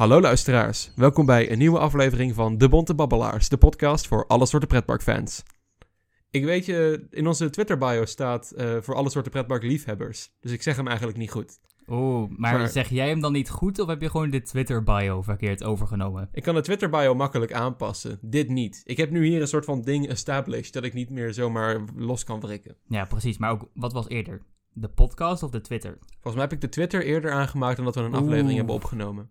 Hallo luisteraars, welkom bij een nieuwe aflevering van De Bonte Babbelaars, de podcast voor alle soorten pretparkfans. Ik weet je, in onze Twitter bio staat eh, voor alle soorten pretparkliefhebbers, dus ik zeg hem eigenlijk niet goed. Oeh, maar, Maar- zeg jij hem dan niet goed of heb je gewoon de Twitter bio verkeerd overgenomen? Ik kan de Twitter bio makkelijk aanpassen, dit niet. Ik heb nu hier een soort van ding established dat ik niet meer zomaar los kan wrikken. Ja, precies. Maar ook, wat was eerder? De podcast of de Twitter? Volgens mij heb ik de Twitter eerder aangemaakt dan dat we een Oeh. aflevering hebben opgenomen.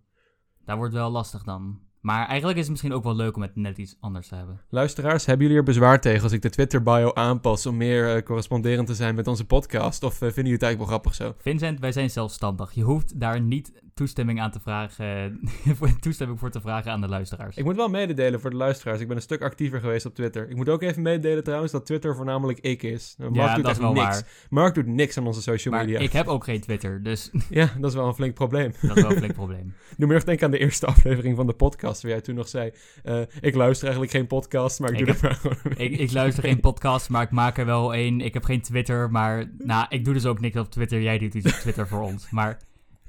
Dat wordt wel lastig dan. Maar eigenlijk is het misschien ook wel leuk om het net iets anders te hebben. Luisteraars, hebben jullie er bezwaar tegen als ik de Twitter bio aanpas om meer eh, corresponderend te zijn met onze podcast? Of eh, vinden jullie het eigenlijk wel grappig zo? Vincent, wij zijn zelfstandig. Je hoeft daar niet toestemming aan te vragen, voor- toestemming voor te vragen aan de luisteraars. Ik moet wel mededelen voor de luisteraars. Ik ben een stuk actiever geweest op Twitter. Ik moet ook even mededelen trouwens dat Twitter voornamelijk ik is. Mark ja, doet dat is echt wel niks. waar. Mark doet niks aan onze social Maar media. ik heb ook geen Twitter, dus Ja, dat is wel een flink probleem. dat is wel een flink probleem. Doe me nog denken aan de eerste aflevering van de podcast, waar jij toen nog zei... eh, ik luister eigenlijk geen podcast, maar ik, Ik doe er maar gewoon. Ik, ik luister geen podcast, maar ik maak er wel één. Ik heb geen Twitter, maar nou, ik doe dus ook niks op Twitter. Jij doet iets op Twitter voor ons. Maar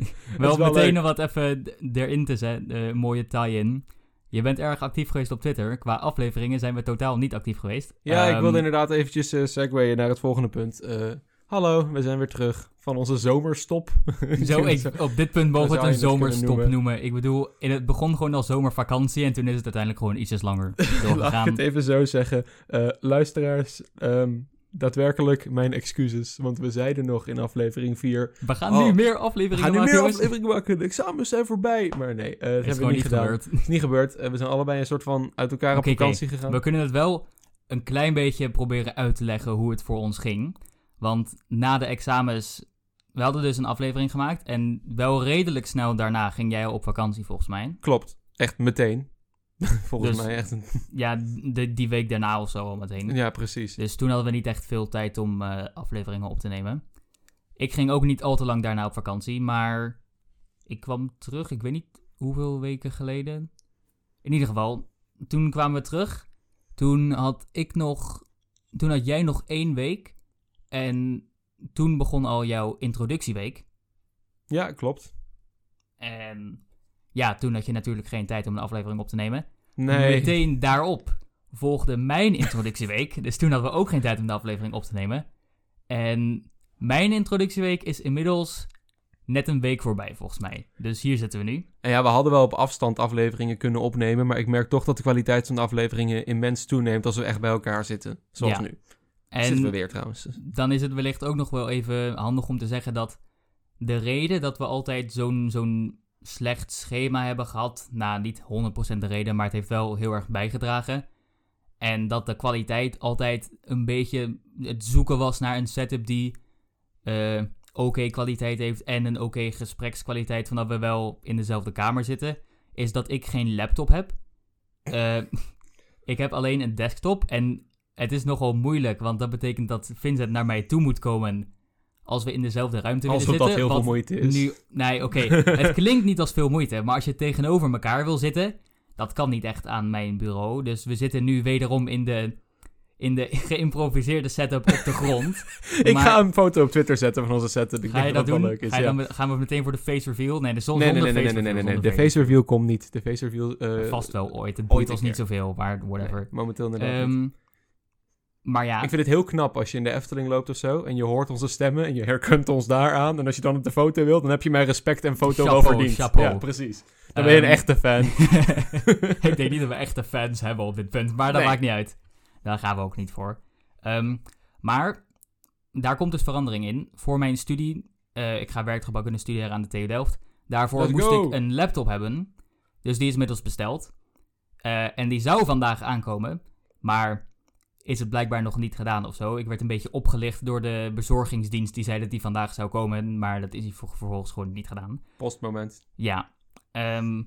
wel, wel meteen leuk. nog wat even erin te zetten, eh, mooie tie-in. Je bent erg actief geweest op Twitter. Qua afleveringen zijn we totaal niet actief geweest. Ja, ik Ehm, wilde inderdaad eventjes eh segwayen naar het volgende punt. Eh, hallo, we zijn weer terug van onze zomerstop. Zo, ik, op dit punt mogen we het een zomerstop noemen. noemen. Ik bedoel, in het begon gewoon als zomervakantie en toen is het uiteindelijk gewoon ietsjes langer Laat ik doorgegaan. het even zo zeggen. Luisteraars, ehm, daadwerkelijk mijn excuses. Want we zeiden nog in aflevering 4... We gaan Oh, nu meer We afleveringen gaan nu maken, meer afleveringen maken. De examens zijn voorbij. Maar nee, eh, dat is hebben we niet gedaan. gebeurd. Het is niet gebeurd. Eh, we zijn allebei een soort van uit elkaar op vakantie gegaan. We kunnen het wel een klein beetje proberen uit te leggen hoe het voor ons ging. Want na de examens, we hadden dus een aflevering gemaakt. En wel redelijk snel daarna ging jij op vakantie volgens mij. Klopt. Echt meteen. Volgens Dus- mij echt een... Ja, de, die week daarna of zo al meteen. Ja, precies. Dus toen hadden we niet echt veel tijd om eh, afleveringen op te nemen. Ik ging ook niet al te lang daarna op vakantie, maar ik kwam terug, ik weet niet hoeveel weken geleden. In ieder geval, toen kwamen we terug. Toen had ik nog, toen had jij nog één week. En toen begon al jouw introductieweek. Ja, klopt. En ja, toen had je natuurlijk geen tijd om een aflevering op te nemen. Nee. Meteen daarop volgde mijn introductieweek. Dus toen hadden we ook geen tijd om de aflevering op te nemen. En mijn introductieweek is inmiddels net een week voorbij, volgens mij. Dus hier zitten we nu. En ja, we hadden wel op afstand afleveringen kunnen opnemen. Maar ik merk toch dat de kwaliteit van de afleveringen immens toeneemt als we echt bij elkaar zitten. Zoals Ja. nu. Zitten we En weer trouwens. dan is het wellicht ook nog wel even handig om te zeggen dat de reden dat we altijd zo'n zo'n slecht schema hebben gehad, nou niet 100% de reden, maar het heeft wel heel erg bijgedragen. En dat de kwaliteit altijd een beetje het zoeken was naar een setup die eh, oké kwaliteit heeft en een oké gesprekskwaliteit, van dat we wel in dezelfde kamer zitten, is dat ik geen laptop heb. Eh, ik heb alleen een desktop en het is nogal moeilijk, want dat betekent dat Vincent naar mij toe moet komen als we in dezelfde ruimte willen Alsof zitten. dat heel veel moeite is. Nu, nee, oké. het klinkt niet als veel moeite, maar als je tegenover elkaar wil zitten, dat kan niet echt aan mijn bureau. Dus we zitten nu wederom in de, in de geïmproviseerde setup op de grond. Ik maar- ga een foto op Twitter zetten van onze setup. Ik Ga je denk dat dat doen? wel leuk is. Ga je ja. dan, gaan we meteen voor de face reveal? Nee, de zon Nee, nee, nee, nee, nee, nee, reveal, nee. De face reveal komt niet. De face reveal... eh, Vast wel ooit. Het ooit boeit ons niet zoveel, maar whatever. nee, momenteel inderdaad niet. Maar ja, Ik vind het heel knap als je in de Efteling loopt of zo en je hoort onze stemmen en je herkent ons daar aan. En als je dan op de foto wilt, dan heb je mijn respect en foto wel Chapeau, verdiend. chapeau. Ja, precies. Dan ben je een Ehm, echte fan. ik denk niet dat we echte fans hebben op dit punt, maar dat Nee. maakt niet uit. Daar gaan we ook niet voor. Ehm, maar daar komt dus verandering in. Voor mijn studie, eh, ik ga werkgebouwkunde studeren aan de TU Delft. Daarvoor Let's moest go. ik een laptop hebben. Dus die is inmiddels besteld. Eh, en die zou vandaag aankomen, maar is het blijkbaar nog niet gedaan of zo. Ik werd een beetje opgelicht door de bezorgingsdienst die zei dat die vandaag zou komen, maar dat is die ver- vervolgens gewoon niet gedaan. Postmoment. Ja. ehm,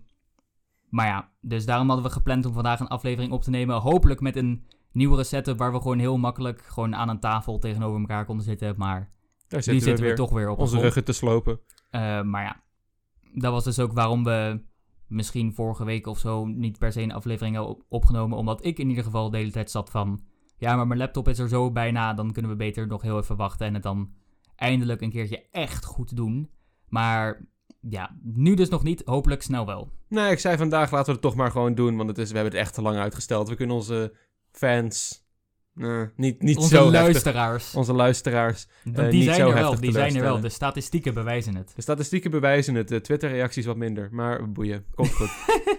maar ja, dus daarom hadden we gepland om vandaag een aflevering op te nemen. Hopelijk met een nieuwere setup waar we gewoon heel makkelijk gewoon aan een tafel tegenover elkaar konden zitten. Maar Daar nu zitten, zitten we we, weer toch weer op onze ruggen te slopen. uh, maar ja, dat was dus ook waarom we misschien vorige week of zo niet per se een aflevering hebben op- opgenomen. Omdat ik in ieder geval de hele tijd zat van... Ja, maar mijn laptop is er zo bijna. Dan kunnen we beter nog heel even wachten en het dan eindelijk een keertje echt goed doen. Maar ja, nu dus nog niet. Hopelijk snel wel. Nee, ik zei vandaag laten we het toch maar gewoon doen, want het is, we hebben het echt te lang uitgesteld. We kunnen onze fans, niet, niet Onze zo heftig, luisteraars. onze luisteraars, eh, die niet zijn zo er wel, die zijn er wel. De statistieken bewijzen het. De statistieken bewijzen het, de Twitter-reacties wat minder, maar boeien, komt goed.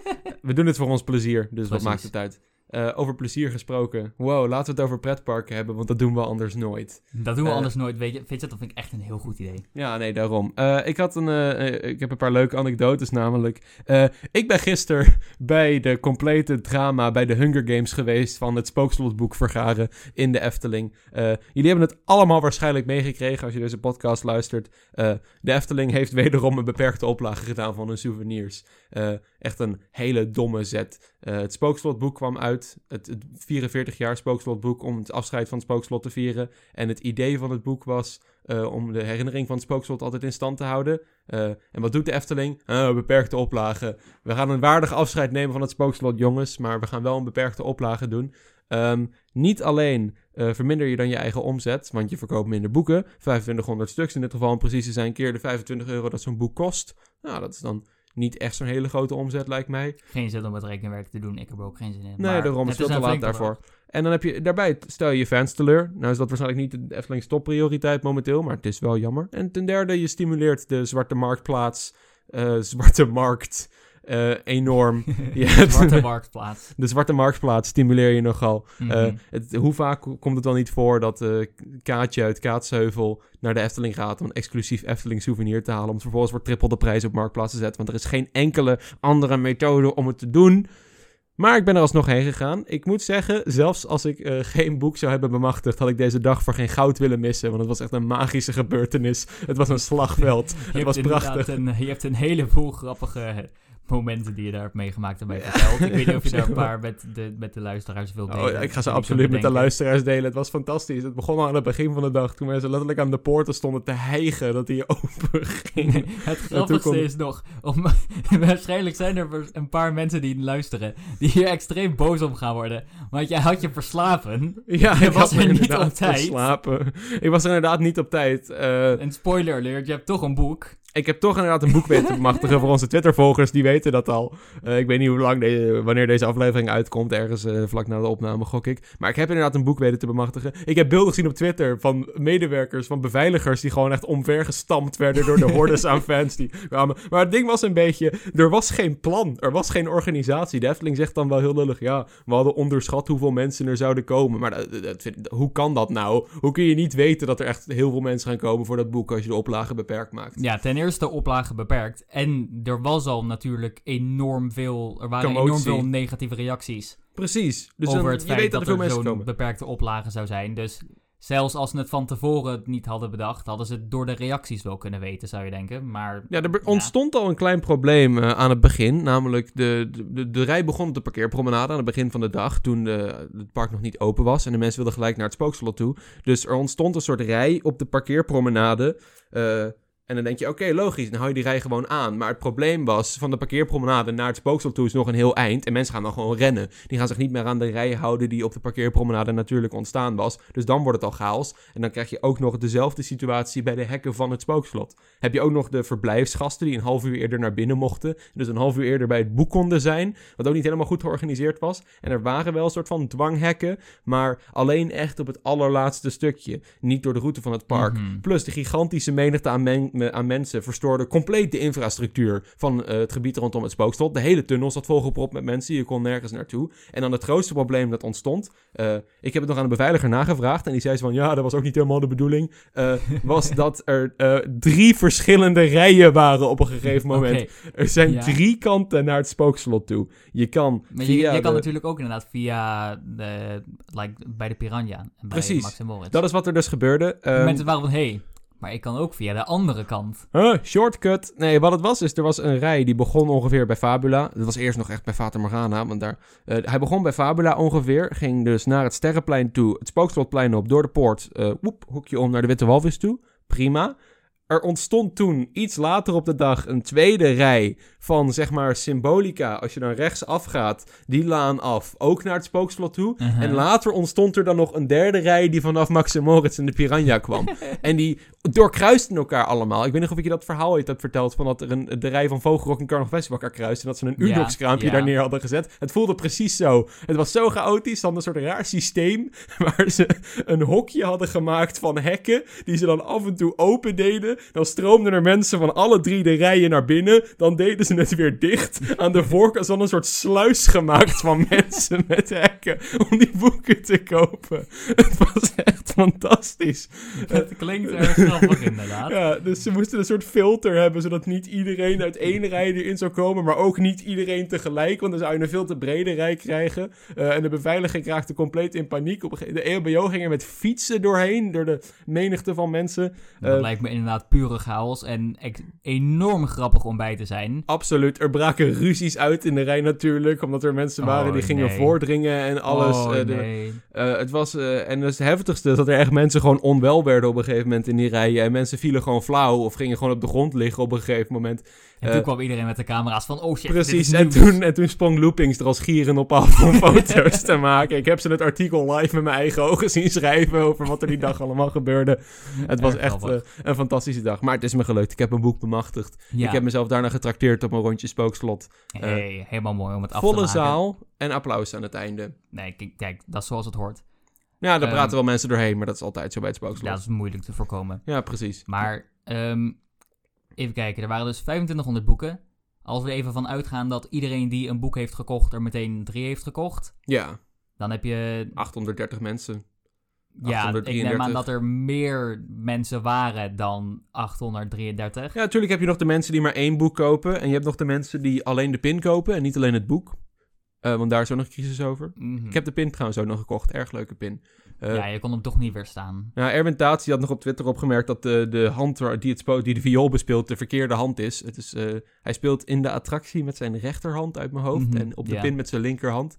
we doen het voor ons plezier, dus wat maakt het uit. Eh, over plezier gesproken. Wow, laten we het over pretparken hebben, want dat doen we anders nooit. Dat doen we Eh. anders nooit. Weet je, je, dat vind ik echt een heel goed idee. Ja, nee, daarom. Eh, ik, had een, ik heb een paar leuke anekdotes namelijk. Ik ben gisteren bij de complete drama bij de Hunger Games geweest van het Spookslotboek vergaren in de Efteling. Jullie hebben het allemaal waarschijnlijk meegekregen als je deze podcast luistert. De Efteling heeft wederom een beperkte oplage gedaan van hun souvenirs. Echt een hele domme zet. Eh, het Spookslotboek kwam uit, het, het 44 jaar Spookslotboek, om het afscheid van het Spookslot te vieren. En het idee van het boek was eh, om de herinnering van het spookslot altijd in stand te houden. Eh, en wat doet de Efteling? Beperkte oplagen. We gaan een waardig afscheid nemen van het spookslot, jongens, maar we gaan wel een beperkte oplage doen. Ehm, niet alleen verminder je dan je eigen omzet, want je verkoopt minder boeken. 2500 stuks in dit geval, om precies zijn, keer de 25 euro dat zo'n boek kost. Nou, dat is dan niet echt zo'n hele grote omzet, lijkt mij. Geen zin om het rekenwerk te doen. Ik heb er ook geen zin in. Nee, Maar daarom is het te laat daarvoor. En dan heb je daarbij, stel je je fans teleur. Nou is dat waarschijnlijk niet de Efteling's topprioriteit momenteel, maar het is wel jammer. En ten derde, je stimuleert de zwarte marktplaats, eh, zwarte markt, eh, enorm. Je hebt- Zwarte marktplaats. de zwarte marktplaats stimuleer je nogal. Mhm. Eh, het, hoe vaak komt het dan niet voor dat eh Kaatje uit Kaatsheuvel naar de Efteling gaat om een exclusief Efteling souvenir te halen, om het vervolgens voor triple de prijs op marktplaats te zetten, want er is geen enkele andere methode om het te doen. Maar ik ben er alsnog heen gegaan. Ik moet zeggen, zelfs als ik eh, geen boek zou hebben bemachtigd, had ik deze dag voor geen goud willen missen. Want het was echt een magische gebeurtenis. Het was een slagveld. je het hebt was prachtig. Een, je hebt een heleboel grappige momenten die je daar hebt meegemaakt en bij verteld. Ik weet niet of je daar een paar met de, met de luisteraars wilt delen. Oh, ik ga ze absoluut met de luisteraars delen. Het was fantastisch. Het begon al aan het begin van de dag. Toen mensen letterlijk aan de poorten stonden te hijgen dat die open ging. Het grappigste is nog, om, waarschijnlijk zijn er een paar mensen die luisteren, die hier extreem boos om gaan worden. Want jij had je verslapen. Ja, Je ik was er niet op tijd. verslapen. Ik was er inderdaad niet op tijd. Eh, En spoiler alert, je hebt toch een boek. Ik heb toch inderdaad een boek weten te bemachtigen voor onze Twitter-volgers. Die weten dat al. Eh, ik weet niet hoe lang wanneer deze aflevering uitkomt. Ergens eh, vlak na de opname, gok ik. Maar ik heb inderdaad een boek weten te bemachtigen. Ik heb beelden gezien op Twitter van medewerkers, van beveiligers... die gewoon echt omvergestampt werden door de hordes aan fans die kwamen. Maar het ding was een beetje... Er was geen plan. Er was geen organisatie. De Efteling zegt dan wel heel lullig... Ja, we hadden onderschat hoeveel mensen er zouden komen. Maar hoe kan dat nou? Hoe kun je niet weten dat er echt heel veel mensen gaan komen voor dat boek... als je de oplagen beperkt maakt? Ja, ten eerste oplagen beperkt. En er was al natuurlijk enorm veel, er waren enorm veel negatieve reacties Precies. Dus over dan- het je feit weet dat, dat, er veel er zo'n beperkte oplage zou zijn. Dus zelfs als ze het van tevoren niet hadden bedacht, hadden ze het door de reacties wel kunnen weten, zou je denken. Maar Ja, er ontstond al een klein probleem eh, aan het begin. Namelijk, de, de, de, de rij begon op de parkeerpromenade aan het begin van de dag. Toen de, het park nog niet open was. En de mensen wilden gelijk naar het spookslot toe. Dus er ontstond een soort rij op de parkeerpromenade. eh, en dan denk je, oké, logisch, dan hou je die rij gewoon aan. Maar het probleem was, van de parkeerpromenade naar het spookslot toe is nog een heel eind. En mensen gaan dan gewoon rennen. Die gaan zich niet meer aan de rij houden die op de parkeerpromenade natuurlijk ontstaan was. Dus dan wordt het al chaos. En dan krijg je ook nog dezelfde situatie bij de hekken van het spookslot. Heb je ook nog de verblijfsgasten die een half uur eerder naar binnen mochten. Dus een half uur eerder bij het boek konden zijn. Wat ook niet helemaal goed georganiseerd was. En er waren wel een soort van dwanghekken. Maar alleen echt op het allerlaatste stukje. Niet door de route van het park. Mhm. Plus de gigantische menigte aan, men- me- aan mensen verstoorde compleet de infrastructuur van eh, het gebied rondom het spookslot. De hele tunnel zat volgepropt met mensen. Je kon nergens naartoe. En dan het grootste probleem dat ontstond. eh, ik heb het nog aan de beveiliger nagevraagd. En die zei van ja, dat was ook niet helemaal de bedoeling. eh, was dat er drie verschillende rijen waren op een gegeven moment. Er zijn Ja. drie kanten naar het spookslot toe. Je kan Maar je, via je kan de- natuurlijk ook inderdaad via de, like, bij de Piranha en bij Precies. Max en Moritz. Dat is wat er dus gebeurde. Ehm, Mensen waren van, hé, hey, maar ik kan ook via de andere kant. Huh, shortcut. Nee, wat het was is, er was een rij die begon ongeveer bij Fabula. Dat was eerst nog echt bij Fata Morgana, want daar... eh, hij begon bij Fabula ongeveer, ging dus naar het Sterrenplein toe, het Spookslotplein op, door de poort, eh woep, hoekje om naar de Witte Walvis toe. Prima. Er ontstond toen iets later op de dag een tweede rij van zeg maar symbolica. Als je dan rechtsaf gaat, die laan af, ook naar het spookslot toe. Uh-huh. En later ontstond er dan nog een derde rij die vanaf Max en Moritz en de Piranha kwam. en die doorkruisten elkaar allemaal. Ik weet nog of ik je dat verhaal ooit heb verteld van dat er een, de rij van Vogelrok en Carnaval Festival elkaar kruisten. En dat ze een Ja, ja. daar neer hadden gezet. Het voelde precies zo. Het was zo chaotisch. Dan een soort raar systeem waar ze een hokje hadden gemaakt van hekken. Die ze dan af en toe open deden. Dan stroomden er mensen van alle drie de rijen naar binnen. Dan deden ze het weer dicht. Aan de voorkant was dan een soort sluis gemaakt van mensen met hekken. Om die boeken te kopen. Het was echt fantastisch. Het klinkt erg grappig inderdaad. Ja, dus ze moesten een soort filter hebben, zodat niet iedereen uit één rij erin zou komen, maar ook niet iedereen tegelijk, want dan zou je een veel te brede rij krijgen. Eh, en de beveiliging raakte compleet in paniek. Op de EHBO ging er met fietsen doorheen, door de menigte van mensen. Dat Eh, lijkt me inderdaad pure chaos en enorm grappig om bij te zijn. Absoluut. Er braken ruzies uit in de rij natuurlijk, omdat er mensen waren Oh, die gingen nee. voordringen en alles. Oh, Eh, de- nee. Eh, het was, eh, en het heftigste dat er echt mensen gewoon onwel werden op een gegeven moment in die rijen. En mensen vielen gewoon flauw of gingen gewoon op de grond liggen op een gegeven moment. En eh, toen kwam iedereen met de camera's van, oh shit, Precies, en toen, en toen sprong Loopings er als gieren op af om foto's te maken. Ik heb ze het artikel live met mijn eigen ogen zien schrijven over wat er die dag allemaal gebeurde. Het was Erg echt eh, een fantastische dag. Maar het is me gelukt. Ik heb een boek bemachtigd. Ja. Ik heb mezelf daarna getrakteerd op een rondje spookslot. Hey, helemaal mooi om het af te Volle maken. zaal en applaus aan het einde. Nee, kijk, kijk, dat is zoals het hoort. Ja, daar Ehm, praten wel mensen doorheen, maar dat is altijd zo bij het Ja, spookslot. dat is moeilijk te voorkomen. Ja, precies. Maar, ehm, even kijken, er waren dus 2500 boeken. Als we er even van uitgaan dat iedereen die een boek heeft gekocht er meteen drie heeft gekocht, Ja, dan heb je 830 mensen. Ja, ik neem 833. aan dat er meer mensen waren dan 833. Ja, natuurlijk heb je nog de mensen die maar één boek kopen. En je hebt nog de mensen die alleen de pin kopen en niet alleen het boek. Eh, want daar is ook nog een crisis over. Mhm. Ik heb de pin trouwens ook nog gekocht. Erg leuke pin. Eh, ja, je kon hem toch niet weerstaan. Nou, Erwin Taats had nog op Twitter opgemerkt dat de, de hand waar- die, het die de viool bespeelt de verkeerde hand is. Het is eh, hij speelt in de attractie met zijn rechterhand uit mijn hoofd Mhm, en op de pin met zijn linkerhand.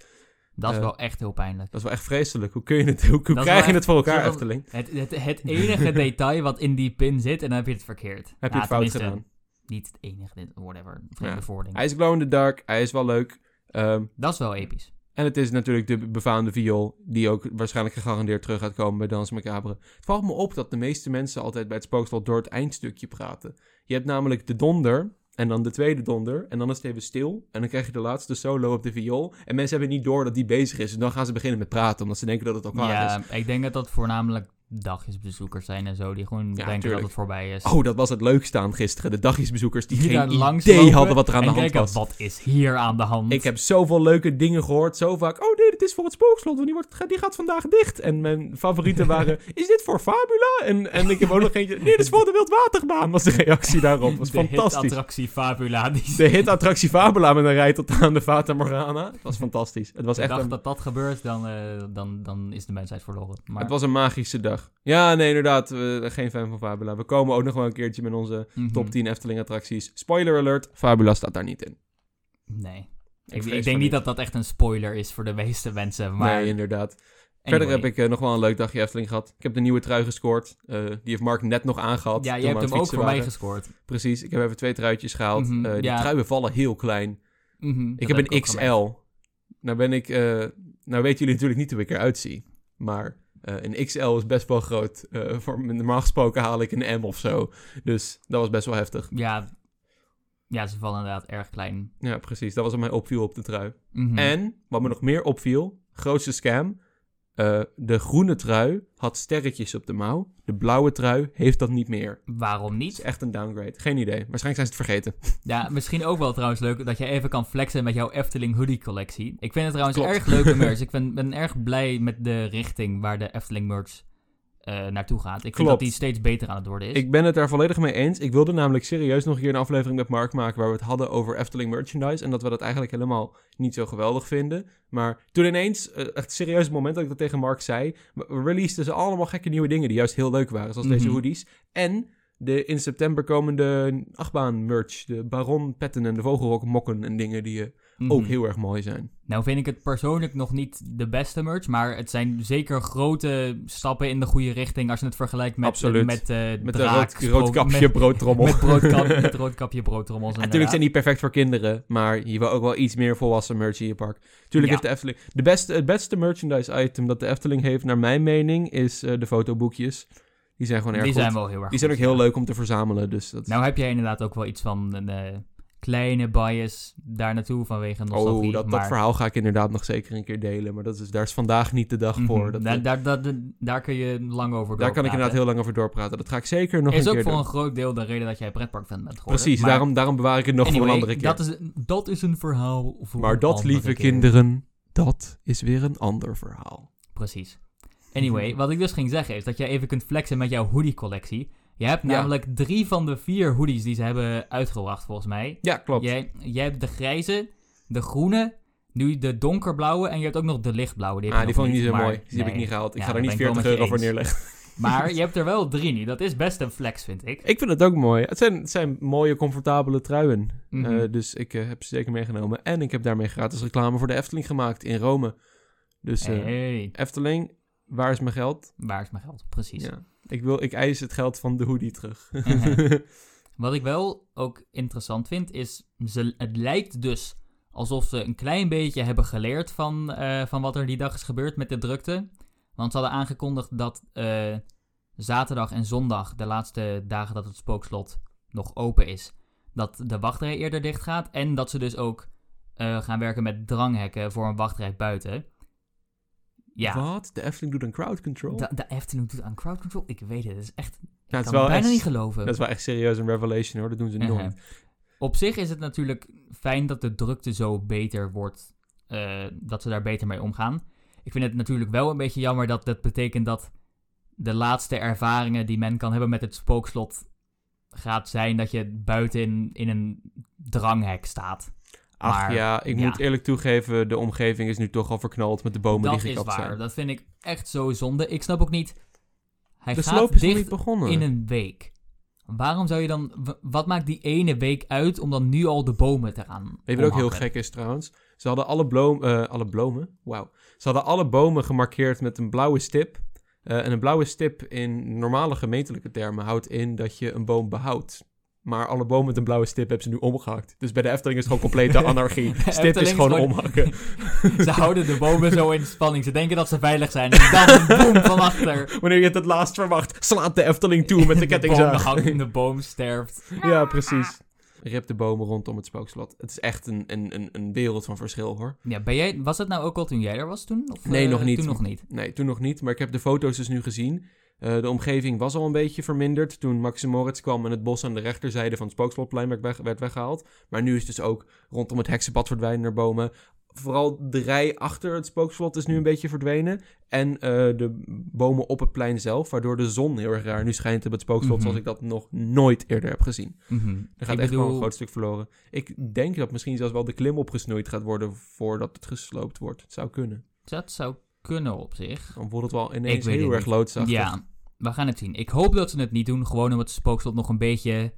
Dat is Eh, wel echt heel pijnlijk. Dat is wel echt vreselijk. Hoe kun je het, hoe, krijg je het voor elkaar, Efteling? Het, het, het enige detail wat in die pin zit, en dan heb je het verkeerd. Heb je het fout tenminste, gedaan? Niet het enige, whatever. Vreemde Ja. verwoording. Hij is glow in the dark, hij is wel leuk. Ehm, Dat is wel episch. En het is natuurlijk de befaamde viool, die ook waarschijnlijk gegarandeerd terug gaat komen bij Dans Macabre. Het valt me op dat de meeste mensen altijd bij het spookslot door het eindstukje praten. Je hebt namelijk de donder, en dan de tweede donder, en dan is het even stil. En dan krijg je de laatste solo op de viool. En mensen hebben niet door dat die bezig is. En dan gaan ze beginnen met praten, omdat ze denken dat het al klaar Ja, is. ik denk dat dat voornamelijk dagjesbezoekers zijn en zo, die gewoon denken tuurlijk. dat het voorbij is. Oh, dat was het leukste aan gisteren. De dagjesbezoekers die Die geen idee lopen hadden wat er aan de hand kijken, was. wat is hier aan de hand? Ik heb zoveel leuke dingen gehoord. Zo vaak. Oh nee, dit is voor het spookslot. Want die, wordt, die gaat vandaag dicht. En mijn favorieten waren. Is dit voor Fabula? En, en ik heb ook nog eentje. Nee, dit is voor de Wildwaterbaan. Was de reactie daarop. Was de fantastisch. attractie Fabula. Die De hitattractie Fabula met een rij tot aan de Fata Morgana. Het was fantastisch. Het was ik echt dacht een, dat dat gebeurt, dan, eh, dan, dan is de mensheid verloren. Maar, het was een magische dag. Ja, nee, inderdaad. We, geen fan van Fabula. We komen ook nog wel een keertje met onze Mhm. top 10 Efteling attracties. Spoiler alert. Fabula staat daar niet in. Nee. Ik, ik denk niet dat dat echt een spoiler is voor de meeste mensen. Maar Nee, inderdaad. Verder heb ik eh, nog wel een leuk dagje Efteling gehad. Ik heb de nieuwe trui gescoord. Eh, die heeft Mark net nog aangehad. Ja, je hebt hem ook voor mij gescoord. Precies, ik heb even twee truitjes gehaald. Mhm, Eh, die ja. truien vallen heel klein. Mhm, ik heb een XL. Nou ben ik... nou weten jullie natuurlijk niet hoe ik eruit zie. Maar eh, een XL is best wel groot. Eh, voor, normaal gesproken haal ik een M of zo. Dus dat was best wel heftig. Ja, ja, ze vallen inderdaad erg klein. Ja, precies. Dat was wat mij opviel op de trui. Mhm. En, wat me nog meer opviel, grootste scam. Eh, de groene trui had sterretjes op de mouw. De blauwe trui heeft dat niet meer. Waarom Het is niet? echt een downgrade. Geen idee. Waarschijnlijk zijn ze het vergeten. Ja, misschien ook wel trouwens leuk dat je even kan flexen met jouw Efteling hoodie collectie. Ik vind het trouwens Klopt. erg leuke merch. Ik ben, ben erg blij met de richting waar de Efteling merch eh, naartoe gaat. Ik vind dat die steeds beter aan het worden is. Ik ben het daar volledig mee eens. Ik wilde namelijk serieus nog een keer een aflevering met Mark maken waar we het hadden over Efteling merchandise. En dat we dat eigenlijk helemaal niet zo geweldig vinden. Maar toen ineens, eh, echt serieus het moment dat ik dat tegen Mark zei, we releaseden ze allemaal gekke nieuwe dingen die juist heel leuk waren. Zoals deze Mhm. hoodies. En de in september komende achtbaan merch. De Baron petten en de vogelrok mokken en dingen die je ook Mhm. heel erg mooi zijn. Nou vind ik het persoonlijk nog niet de beste merch, maar het zijn zeker grote stappen in de goede richting als je het vergelijkt met, Absoluut. met, eh Met draak, rood, rood kapje met, broodtrommel. met, broodkap, met roodkapje broodtrommels. Ja, natuurlijk zijn die perfect voor kinderen, maar je wil ook wel iets meer volwassen merch in je park. Tuurlijk Ja. heeft de Efteling... De beste, het beste merchandise item dat de Efteling heeft, naar mijn mening, is eh, de fotoboekjes. Die zijn gewoon erg Die goed. zijn wel heel erg Die zijn ook heel leuk om te verzamelen, dus dat... Nou heb jij inderdaad ook wel iets van een eh, kleine bias daar naartoe vanwege nostalgie. oh, dat, dat maar- verhaal ga ik inderdaad nog zeker een keer delen, maar dat is, daar is vandaag niet de dag Mhm. voor. Dat, daar, daar, daar, daar kun je lang over daar kan ik inderdaad heel lang over doorpraten. Dat ga ik zeker nog Is een ook keer voor doen. een groot deel de reden dat jij pretparkfan bent geworden. Precies, Maar daarom, daarom bewaar ik het nog voor een andere keer. Dat is, dat is een verhaal voor maar dat, lieve keer. kinderen, dat is weer een ander verhaal. Precies. Anyway, wat ik dus ging zeggen is dat jij even kunt flexen met jouw hoodie-collectie. Je hebt Ja. namelijk drie van de vier hoodies die ze hebben uitgebracht, volgens mij. Ja, klopt. Jij, jij hebt de grijze, de groene, nu de donkerblauwe en je hebt ook nog de lichtblauwe. Die heb ah, je die vond ik niet zo maar- mooi. Die heb ik niet gehaald. Ik Ja, ga er niet ben ik wel 40 met euro je voor neerleggen. Maar je hebt er wel drie nu. Dat is best een flex, vind ik. Ik vind het ook mooi. Het zijn, het zijn mooie, comfortabele truien. Mhm. Eh, dus ik eh, heb ze zeker meegenomen. En ik heb daarmee gratis reclame voor de Efteling gemaakt in Rome. Dus eh, hey, Efteling, waar is mijn geld? waar is mijn geld? Precies. Ja. Ik, wil, ik eis het geld van de hoodie terug. Mhm. Wat ik wel ook interessant vind, is ze, het lijkt dus alsof ze een klein beetje hebben geleerd van, eh, van wat er die dag is gebeurd met de drukte. Want ze hadden aangekondigd dat eh, zaterdag en zondag, de laatste dagen dat het spookslot nog open is, dat de wachtrij eerder dicht gaat. En dat ze dus ook eh, gaan werken met dranghekken voor een wachtrij buiten. Ja, Wat? De Efteling doet een crowd control? de, de Efteling doet aan crowd control. Ik weet het, dat is echt... Ik kan het bijna echt, niet geloven. Dat is wel echt serieus een revelation hoor. Dat doen ze Uh-huh. nooit. Op zich is het natuurlijk fijn dat de drukte zo beter wordt, eh, dat ze daar beter mee omgaan. Ik vind het natuurlijk wel een beetje jammer dat dat betekent dat de laatste ervaringen die men kan hebben met het spookslot gaat zijn dat je buiten in, in een dranghek staat. Ach Maar, ja, ik ja. moet eerlijk toegeven, de omgeving is nu toch al verknald met de bomen dat die is gekapt waar. zijn. Dat vind ik echt zo zonde. Ik snap ook niet. Hij de gaat sloop is dicht niet begonnen. in een week. Waarom zou je dan... Wat maakt die ene week uit om dan nu al de bomen te gaan Weet je wat ook heel gek is trouwens? Ze hadden alle, bloem, eh, alle bloemen, wauw. Ze hadden alle bomen gemarkeerd met een blauwe stip. Eh, en een blauwe stip in normale gemeentelijke termen houdt in dat je een boom behoudt. Maar alle bomen met een blauwe stip hebben ze nu omgehakt. Dus bij de Efteling is het gewoon complete anarchie. Stip is gewoon omhakken. Ze houden de bomen zo in spanning. Ze denken dat ze veilig zijn. En dan boem van achter. Wanneer je het het laatst verwacht, slaat de Efteling toe met de De boom, kettingzaag. de boom sterft. ja, precies. Rip de bomen rondom het spookslot. Het is echt een, een, een, een wereld van verschil hoor. Ja, ben jij, was dat nou ook al toen jij er was toen? Of, Nee, eh, nog niet. Toen nog niet. Nee, toen nog niet. Maar ik heb de foto's dus nu gezien. Eh, de omgeving was al een beetje verminderd toen Maxim Moritz kwam en het bos aan de rechterzijde van het Spookslotplein werd, weg- werd weggehaald. Maar nu is dus ook rondom het heksenpad verdwijnen er bomen. Vooral de rij achter het spookslot is nu een beetje verdwenen. En eh, de bomen op het plein zelf, waardoor de zon heel erg raar nu schijnt op het spookslot, Mhm. zoals ik dat nog nooit eerder heb gezien. Mhm. Er gaat Ik echt wel een groot stuk verloren. Ik denk dat misschien zelfs wel de klim opgesnoeid gaat worden voordat het gesloopt wordt. Het zou kunnen. Dat zou kunnen op zich. Dan wordt het wel ineens heel het erg niet. loodzachtig. Ja, we gaan het zien. Ik hoop dat ze het niet doen. Gewoon om het spookslot nog een beetje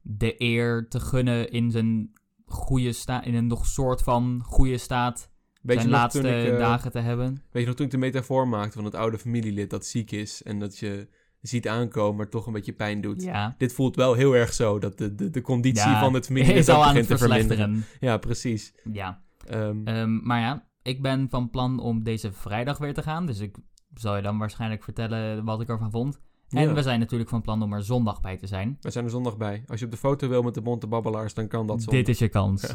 de eer te gunnen in zijn goede staat. In een nog soort van goede staat. Weet zijn laatste ik, eh, dagen te hebben. weet je nog toen ik de metafoor maakte van het oude familielid dat ziek is en dat je ziet aankomen, maar toch een beetje pijn doet? Ja. Dit voelt wel heel erg zo, dat de, de, de conditie Ja, van het familielid Is al aan het te verminderen. Ja, precies. Ja. Ehm, Ehm, maar ja, ik ben van plan om deze vrijdag weer te gaan. Dus ik zal je dan waarschijnlijk vertellen wat ik ervan vond. En ja. we zijn natuurlijk van plan om er zondag bij te zijn. We zijn er zondag bij. Als je op de foto wil met de bonte babbelaars, dan kan dat zondag. Dit is je kans.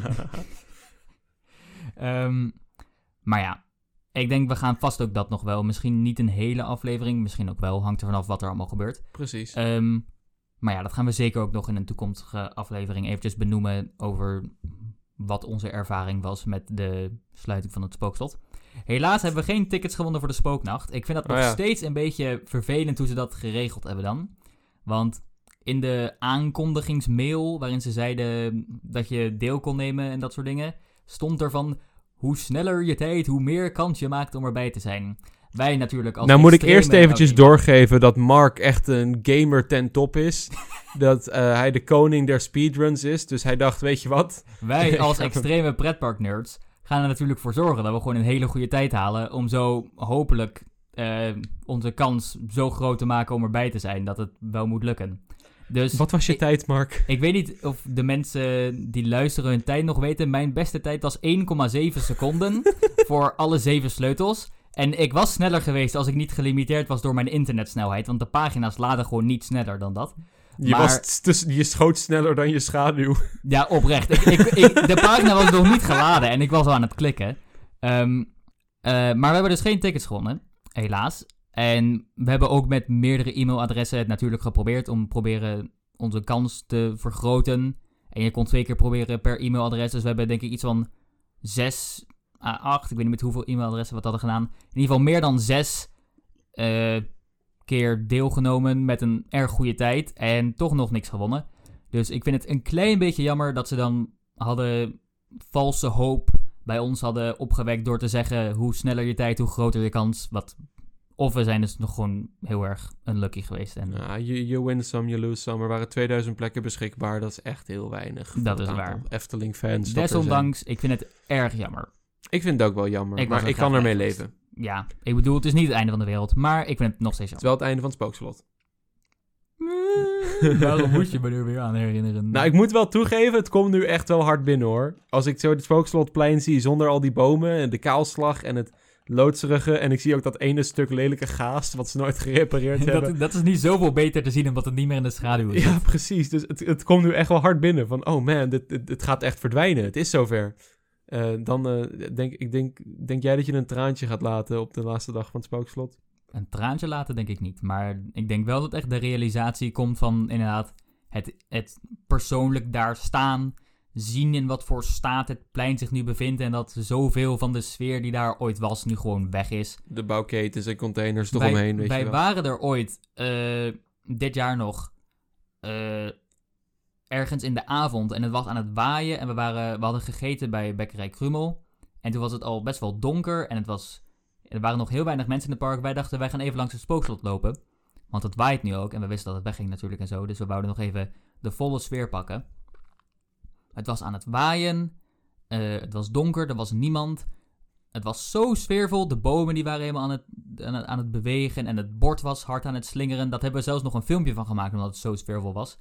Ehm, maar ja, ik denk we gaan vast ook dat nog wel. Misschien niet een hele aflevering, misschien ook wel. Hangt er vanaf wat er allemaal gebeurt. precies. Ehm, maar ja, dat gaan we zeker ook nog in een toekomstige aflevering eventjes benoemen over wat onze ervaring was met de sluiting van het spookslot. Helaas hebben we geen tickets gewonnen voor de spooknacht. Ik vind dat Oh nog ja. steeds een beetje vervelend hoe ze dat geregeld hebben dan. Want in de aankondigingsmail waarin ze zeiden dat je deel kon nemen en dat soort dingen, stond er van hoe sneller je tijd, hoe meer kans je maakt om erbij te zijn. Wij natuurlijk als nou moet ik eerst eventjes doorgeven dat Mark echt een gamer ten top is. dat eh, hij de koning der speedruns is. Dus hij dacht, weet je wat? Wij als extreme pretpark-nerds gaan er natuurlijk voor zorgen dat we gewoon een hele goede tijd halen. Om zo hopelijk eh, onze kans zo groot te maken om erbij te zijn dat het wel moet lukken. Dus Wat was je ik, tijd, Mark? ik weet niet of de mensen die luisteren hun tijd nog weten. Mijn beste tijd was 1,7 seconden voor alle zeven sleutels. En ik was sneller geweest als ik niet gelimiteerd was door mijn internetsnelheid. Want de pagina's laden gewoon niet sneller dan dat. Je, Maar- was t- je schoot sneller dan je schaduw. Ja, oprecht. Ik, ik, ik- de pagina was nog niet geladen en ik was al aan het klikken. Ehm, eh, maar we hebben dus geen tickets gewonnen, helaas. En we hebben ook met meerdere e-mailadressen het natuurlijk geprobeerd om proberen onze kans te vergroten. En je kon twee keer proberen per e-mailadres. Dus we hebben denk ik iets van zes acht, ik weet niet met hoeveel e-mailadressen we dat hadden gedaan. In ieder geval meer dan zes eh, keer deelgenomen met een erg goede tijd. En toch nog niks gewonnen. Dus ik vind het een klein beetje jammer dat ze dan hadden valse hoop bij ons hadden opgewekt door te zeggen hoe sneller je tijd, hoe groter je kans. Wat, of we zijn dus nog gewoon heel erg unlucky geweest. En Ja, you, you win some, you lose some. Er waren 2000 plekken beschikbaar. Dat is echt heel weinig. Dat is waar. Efteling-fans. dat er desondanks, ik vind het erg jammer. Ik vind het ook wel jammer. Ik maar ik kan ermee leven. Ja, ik bedoel, het is niet het einde van de wereld, maar ik vind het nog steeds Het is jammer. wel het einde van het spookslot. Waarom moet je me er weer aan herinneren? Nou, ik moet wel toegeven, het komt nu echt wel hard binnen hoor. Als ik zo het spookslotplein zie zonder al die bomen en de kaalslag en het loodserige. En ik zie ook dat ene stuk lelijke gaas wat ze nooit gerepareerd hebben. dat, dat is niet zoveel beter te zien omdat het niet meer in de schaduw is. Ja, precies. Dus het, het komt nu echt wel hard binnen. Van, oh man, dit, dit, het gaat echt verdwijnen. Het is zover. Eh, dan eh, denk ik, denk, denk jij dat je een traantje gaat laten op de laatste dag van het spookslot? Een traantje laten denk ik niet. Maar ik denk wel dat echt de realisatie komt van inderdaad het, het persoonlijk daar staan. Zien in wat voor staat het plein zich nu bevindt. En dat zoveel van de sfeer die daar ooit was nu gewoon weg is. De bouwketens en containers wij eromheen, weet wij je wel. waren er ooit eh, dit jaar nog eh, ergens in de avond. En het was aan het waaien. En we, waren, we hadden gegeten bij Bekkerij Krummel. En toen was het al best wel donker. En het was, er waren nog heel weinig mensen in het park. Wij dachten, wij gaan even langs het spookslot lopen. Want het waait nu ook. En we wisten dat het wegging natuurlijk en zo. Dus we wouden nog even de volle sfeer pakken. Het was aan het waaien. eh, het was donker. Er was niemand. Het was zo sfeervol. De bomen die waren helemaal aan het, aan het, aan het bewegen. En het bord was hard aan het slingeren. Dat hebben we zelfs nog een filmpje van gemaakt. Omdat het zo sfeervol was.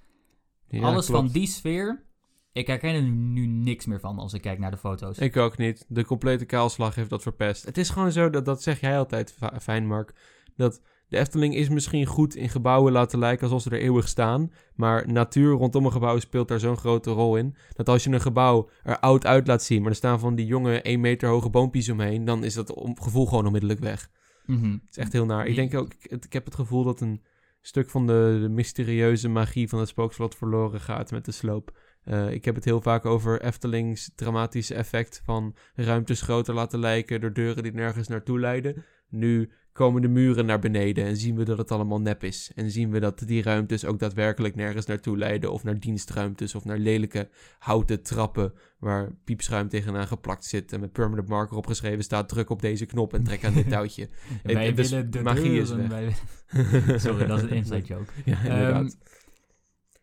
Ja, Alles klopt. van die sfeer. Ik herken er nu niks meer van als ik kijk naar de foto's. Ik ook niet. De complete kaalslag heeft dat verpest. Het is gewoon zo, dat, dat zeg jij altijd, fijn Mark, dat de Efteling is misschien goed in gebouwen laten lijken alsof ze er eeuwig staan, maar natuur rondom een gebouw speelt daar zo'n grote rol in, dat als je een gebouw er oud uit laat zien, maar er staan van die jonge 1 meter hoge boompjes omheen, dan is dat gevoel gewoon onmiddellijk weg. Mhm. Het is echt heel naar. Ik denk ook, ik, ik heb het gevoel dat een stuk van de, mysterieuze magie van het spookslot verloren gaat met de sloop. Eh, ik heb het heel vaak over Eftelings dramatische effect van ruimtes groter laten lijken door deuren die nergens naartoe leiden. Nu komen de muren naar beneden en zien we dat het allemaal nep is. En zien we dat die ruimtes ook daadwerkelijk nergens naartoe leiden of naar dienstruimtes of naar lelijke houten trappen waar piepschuim tegenaan geplakt zit en met permanent marker opgeschreven staat druk op deze knop en trek aan dit touwtje. Wij dus willen de magie is deuren, weg. wij- Sorry, dat is een inside joke. Ja, inderdaad.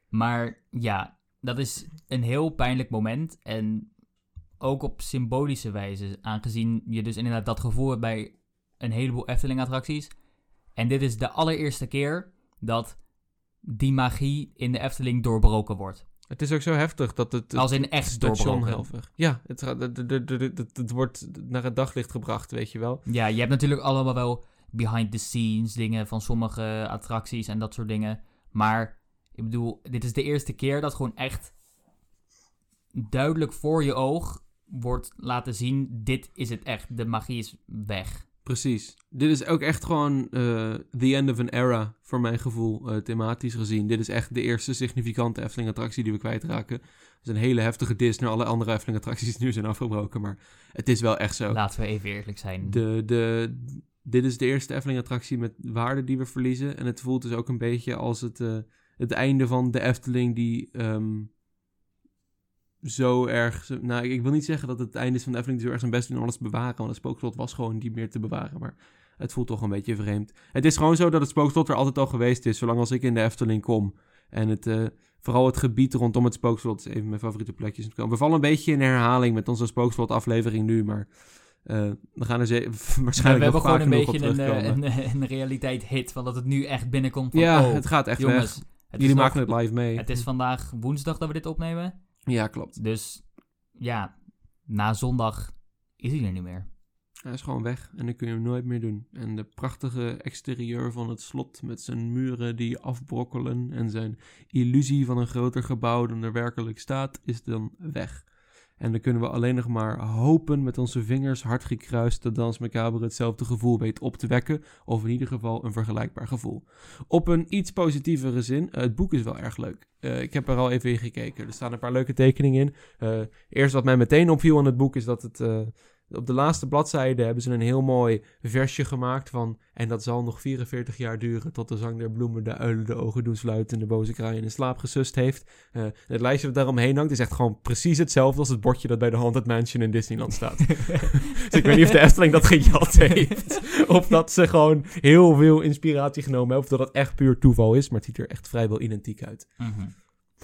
Maar ja, dat is een heel pijnlijk moment. En ook op symbolische wijze. Aangezien je dus inderdaad dat gevoel hebt bij een heleboel Efteling-attracties. En dit is de allereerste keer dat die magie in de Efteling doorbroken wordt. Het is ook zo heftig dat het, het Als in echt doorbroken. Ja, het, het, het, het, het- het wordt naar het daglicht gebracht, weet je wel. Ja, je hebt natuurlijk allemaal wel behind the scenes dingen van sommige attracties en dat soort dingen. Maar ik bedoel, dit is de eerste keer dat gewoon echt duidelijk voor je oog wordt laten zien: dit is het echt. De magie is weg. Precies. Dit is ook echt gewoon eh, the end of an era, voor mijn gevoel, eh, thematisch gezien. Dit is echt de eerste significante Efteling-attractie die we kwijtraken. Het is een hele heftige dis naar alle andere Efteling-attracties die nu zijn afgebroken, maar het is wel echt zo. Laten we even eerlijk zijn. De, de, dit is de eerste Efteling-attractie met waarde die we verliezen. En het voelt dus ook een beetje als het, eh, het einde van de Efteling die ehm, zo erg... nou, ik, wil niet zeggen dat het einde is van de Efteling zo erg zijn best doen om alles te bewaren. Want het spookslot was gewoon niet meer te bewaren. Maar het voelt toch een beetje vreemd. Het is gewoon zo dat het spookslot er altijd al geweest is. Zolang als ik in de Efteling kom. En het, eh, vooral het gebied rondom het spookslot is even mijn favoriete plekjes. We vallen een beetje in herhaling met onze spookslot aflevering nu. Maar eh, we gaan er ze- we waarschijnlijk hebben nog gewoon vaak een beetje een, eh, een, een realiteit hit van dat het nu echt binnenkomt van, ja, oh, het gaat echt jongens, weg. het Jullie maken nog- het live mee. Het is vandaag woensdag dat we dit opnemen. Ja, klopt. Dus ja, na zondag is hij er niet meer. Hij is gewoon weg en dan kun je hem nooit meer doen. En de prachtige exterieur van het slot met zijn muren die afbrokkelen en zijn illusie van een groter gebouw dan er werkelijk staat, is dan weg. En dan kunnen we alleen nog maar hopen met onze vingers hard gekruist dat Dans Macabre hetzelfde gevoel weet op te wekken, of in ieder geval een vergelijkbaar gevoel. Op een iets positievere zin, eh, het boek is wel erg leuk. Eh, ik heb er al even in gekeken. Er staan een paar leuke tekeningen in. Eh, eerst wat mij meteen opviel aan het boek is dat het... op de laatste bladzijde hebben ze een heel mooi versje gemaakt van... En dat zal nog 44 jaar duren tot de zang der bloemen de uilen de ogen doen sluiten... en de boze kraai in slaap gesust heeft. Eh, het lijstje dat daaromheen hangt is echt gewoon precies hetzelfde... als het bordje dat bij de Haunted Mansion in Disneyland staat. dus ik weet niet of de Efteling dat gejat heeft. of dat ze gewoon heel veel inspiratie genomen hebben... of dat het echt puur toeval is, maar het ziet er echt vrijwel identiek uit. Mhm.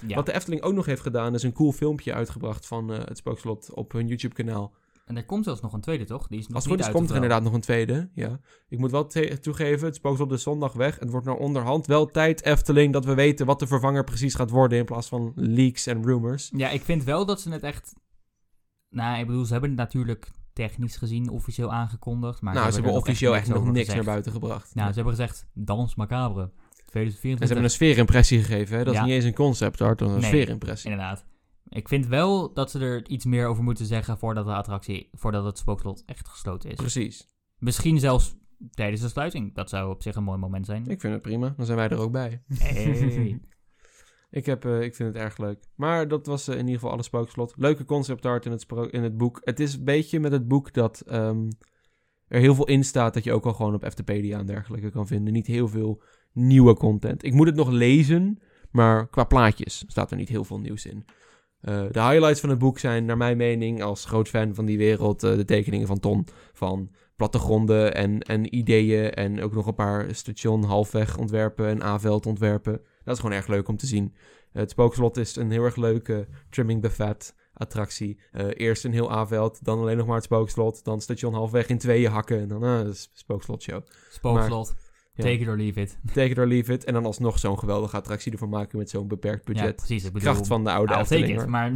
Ja. Wat de Efteling ook nog heeft gedaan... is een cool filmpje uitgebracht van eh, het Spookslot op hun YouTube-kanaal... En er komt zelfs nog een tweede, toch? Die is nog Als het goed is, komt er inderdaad nog een tweede. Ja. Ik moet wel toegeven, het spookslot is zondag weg. Het wordt nou onderhand wel tijd, Efteling, dat we weten wat de vervanger precies gaat worden... in plaats van leaks en rumors. Ja, ik vind wel dat ze het echt... Nou, ik bedoel, ze hebben het natuurlijk technisch gezien officieel aangekondigd. Maar nou, ze hebben officieel echt nog niks naar buiten gebracht. Nou, ze hebben gezegd, dans macabre. En ze 2024. hebben een sfeerimpressie gegeven, hè? Dat Ja. is niet eens een concept art, een Nee. sfeerimpressie. Inderdaad. Ik vind wel dat ze er iets meer over moeten zeggen voordat de attractie, voordat het spookslot echt gesloten is. Precies. Misschien zelfs tijdens de sluiting. Dat zou op zich een mooi moment zijn. Ik vind het prima, dan zijn wij er ook bij. Hey. Ik, heb, eh, ik vind het erg leuk. Maar dat was eh, in ieder geval alle spookslot. Leuke concept art in het, in het boek. Het is een beetje met het boek dat ehm, er heel veel in staat... dat je ook al gewoon op Eftepedia en dergelijke kan vinden. Niet heel veel nieuwe content. Ik moet het nog lezen, maar qua plaatjes staat er niet heel veel nieuws in. Eh, de highlights van het boek zijn, naar mijn mening, als groot fan van die wereld... eh, de tekeningen van Ton van plattegronden en, en ideeën... en ook nog een paar station halfweg ontwerpen en A-veld ontwerpen... Dat is gewoon erg leuk om te zien. Het spookslot is een heel erg leuke trimming buffet attractie. Eh, eerst een heel A-veld, dan alleen nog maar het spookslot. Dan station halfweg in tweeën hakken. En dan uh, spookslot show. Spookslot. Take it or leave it. Take it or leave it. En dan alsnog zo'n geweldige attractie ervan maken met zo'n beperkt Ja, budget. precies. Ik bedoel, Kracht van de oude I'll Efteling. it, maar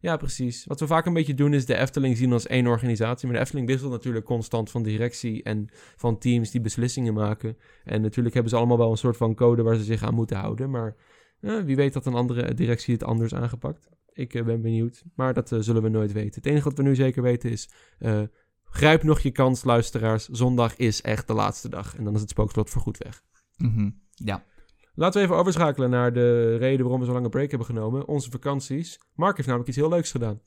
Ja, precies. Wat we vaak een beetje doen is de Efteling zien als één organisatie. Maar de Efteling wisselt natuurlijk constant van directie en van teams die beslissingen maken. En natuurlijk hebben ze allemaal wel een soort van code waar ze zich aan moeten houden. Maar eh, wie weet dat een andere directie het anders aangepakt. Ik eh, ben benieuwd, maar dat eh, zullen we nooit weten. Het enige wat we nu zeker weten is... grijp nog je kans, luisteraars. Zondag is echt de laatste dag. En dan is het spookslot voorgoed weg. Mhm. ja. Laten we even overschakelen naar de reden waarom we zo lange break hebben genomen. Onze vakanties. Mark heeft namelijk iets heel leuks gedaan.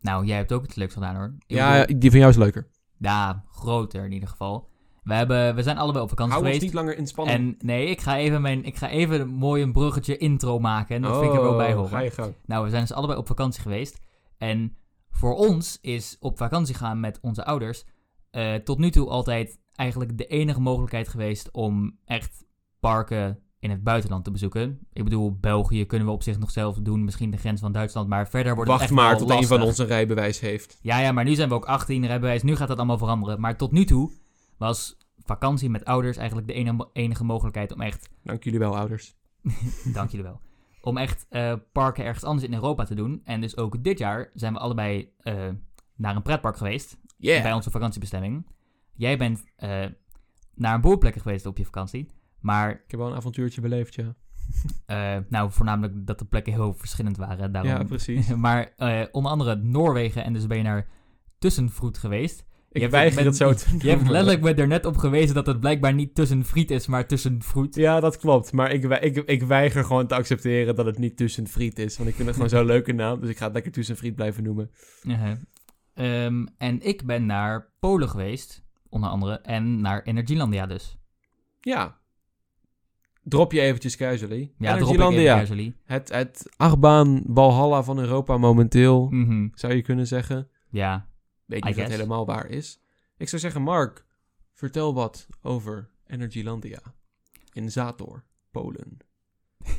Nou, jij hebt ook iets leuks gedaan hoor. Ik Ja, bedoel- die van jou is leuker. ja, groter in ieder geval. We, hebben, we zijn allebei op vakantie Hou ons geweest. niet langer in spanning. En nee, ik ga even, mijn, ik ga even een mooi een bruggetje intro maken. En dat vind ik er wel bij Oh, horen. Ga je gang. Nou, we zijn dus allebei op vakantie geweest. En voor ons is op vakantie gaan met onze ouders eh, tot nu toe altijd eigenlijk de enige mogelijkheid geweest om echt parken in het buitenland te bezoeken. Ik bedoel, België kunnen we op zich nog zelf doen, misschien de grens van Duitsland, maar verder wordt Wacht het echt maar tot een van ons een rijbewijs heeft. Ja, ja, maar nu zijn we ook 18 rijbewijs, nu gaat dat allemaal veranderen. Maar tot nu toe was vakantie met ouders eigenlijk de enige, enige mogelijkheid om echt Dank jullie wel, ouders. Dank jullie wel. Om echt eh, parken ergens anders in Europa te doen. En dus ook dit jaar zijn we allebei eh, naar een pretpark geweest. Yeah. Bij onze vakantiebestemming. Jij bent eh, naar een boel plekken geweest op je vakantie. Maar, Ik heb wel een avontuurtje beleefd, ja. eh, nou, voornamelijk dat de plekken heel verschillend waren. Daarom. Ja, precies. maar eh, onder andere Noorwegen. En dus ben je naar Tussenfroet geweest. Ik weiger het zo te Je hebt noemen. letterlijk me er net op gewezen dat het blijkbaar niet tussenfriet is, maar tussenfroet. Ja, dat klopt. Maar ik, ik, ik weiger gewoon te accepteren dat het niet Tussenfriet is. Want ik vind het gewoon zo'n leuke naam. Dus ik ga het lekker Tussenfriet blijven noemen. Uh-huh. Ehm, en ik ben naar Polen geweest, onder andere. En naar Energylandia dus. Ja. drop je eventjes casually. Ja, Energylandia. casually. Het, het achtbaan Valhalla van Europa momenteel, Mhm. zou je kunnen zeggen. Ja, Weet I niet of dat guess. helemaal waar is. Ik zou zeggen, Mark, vertel wat over Energylandia in Zator, Polen.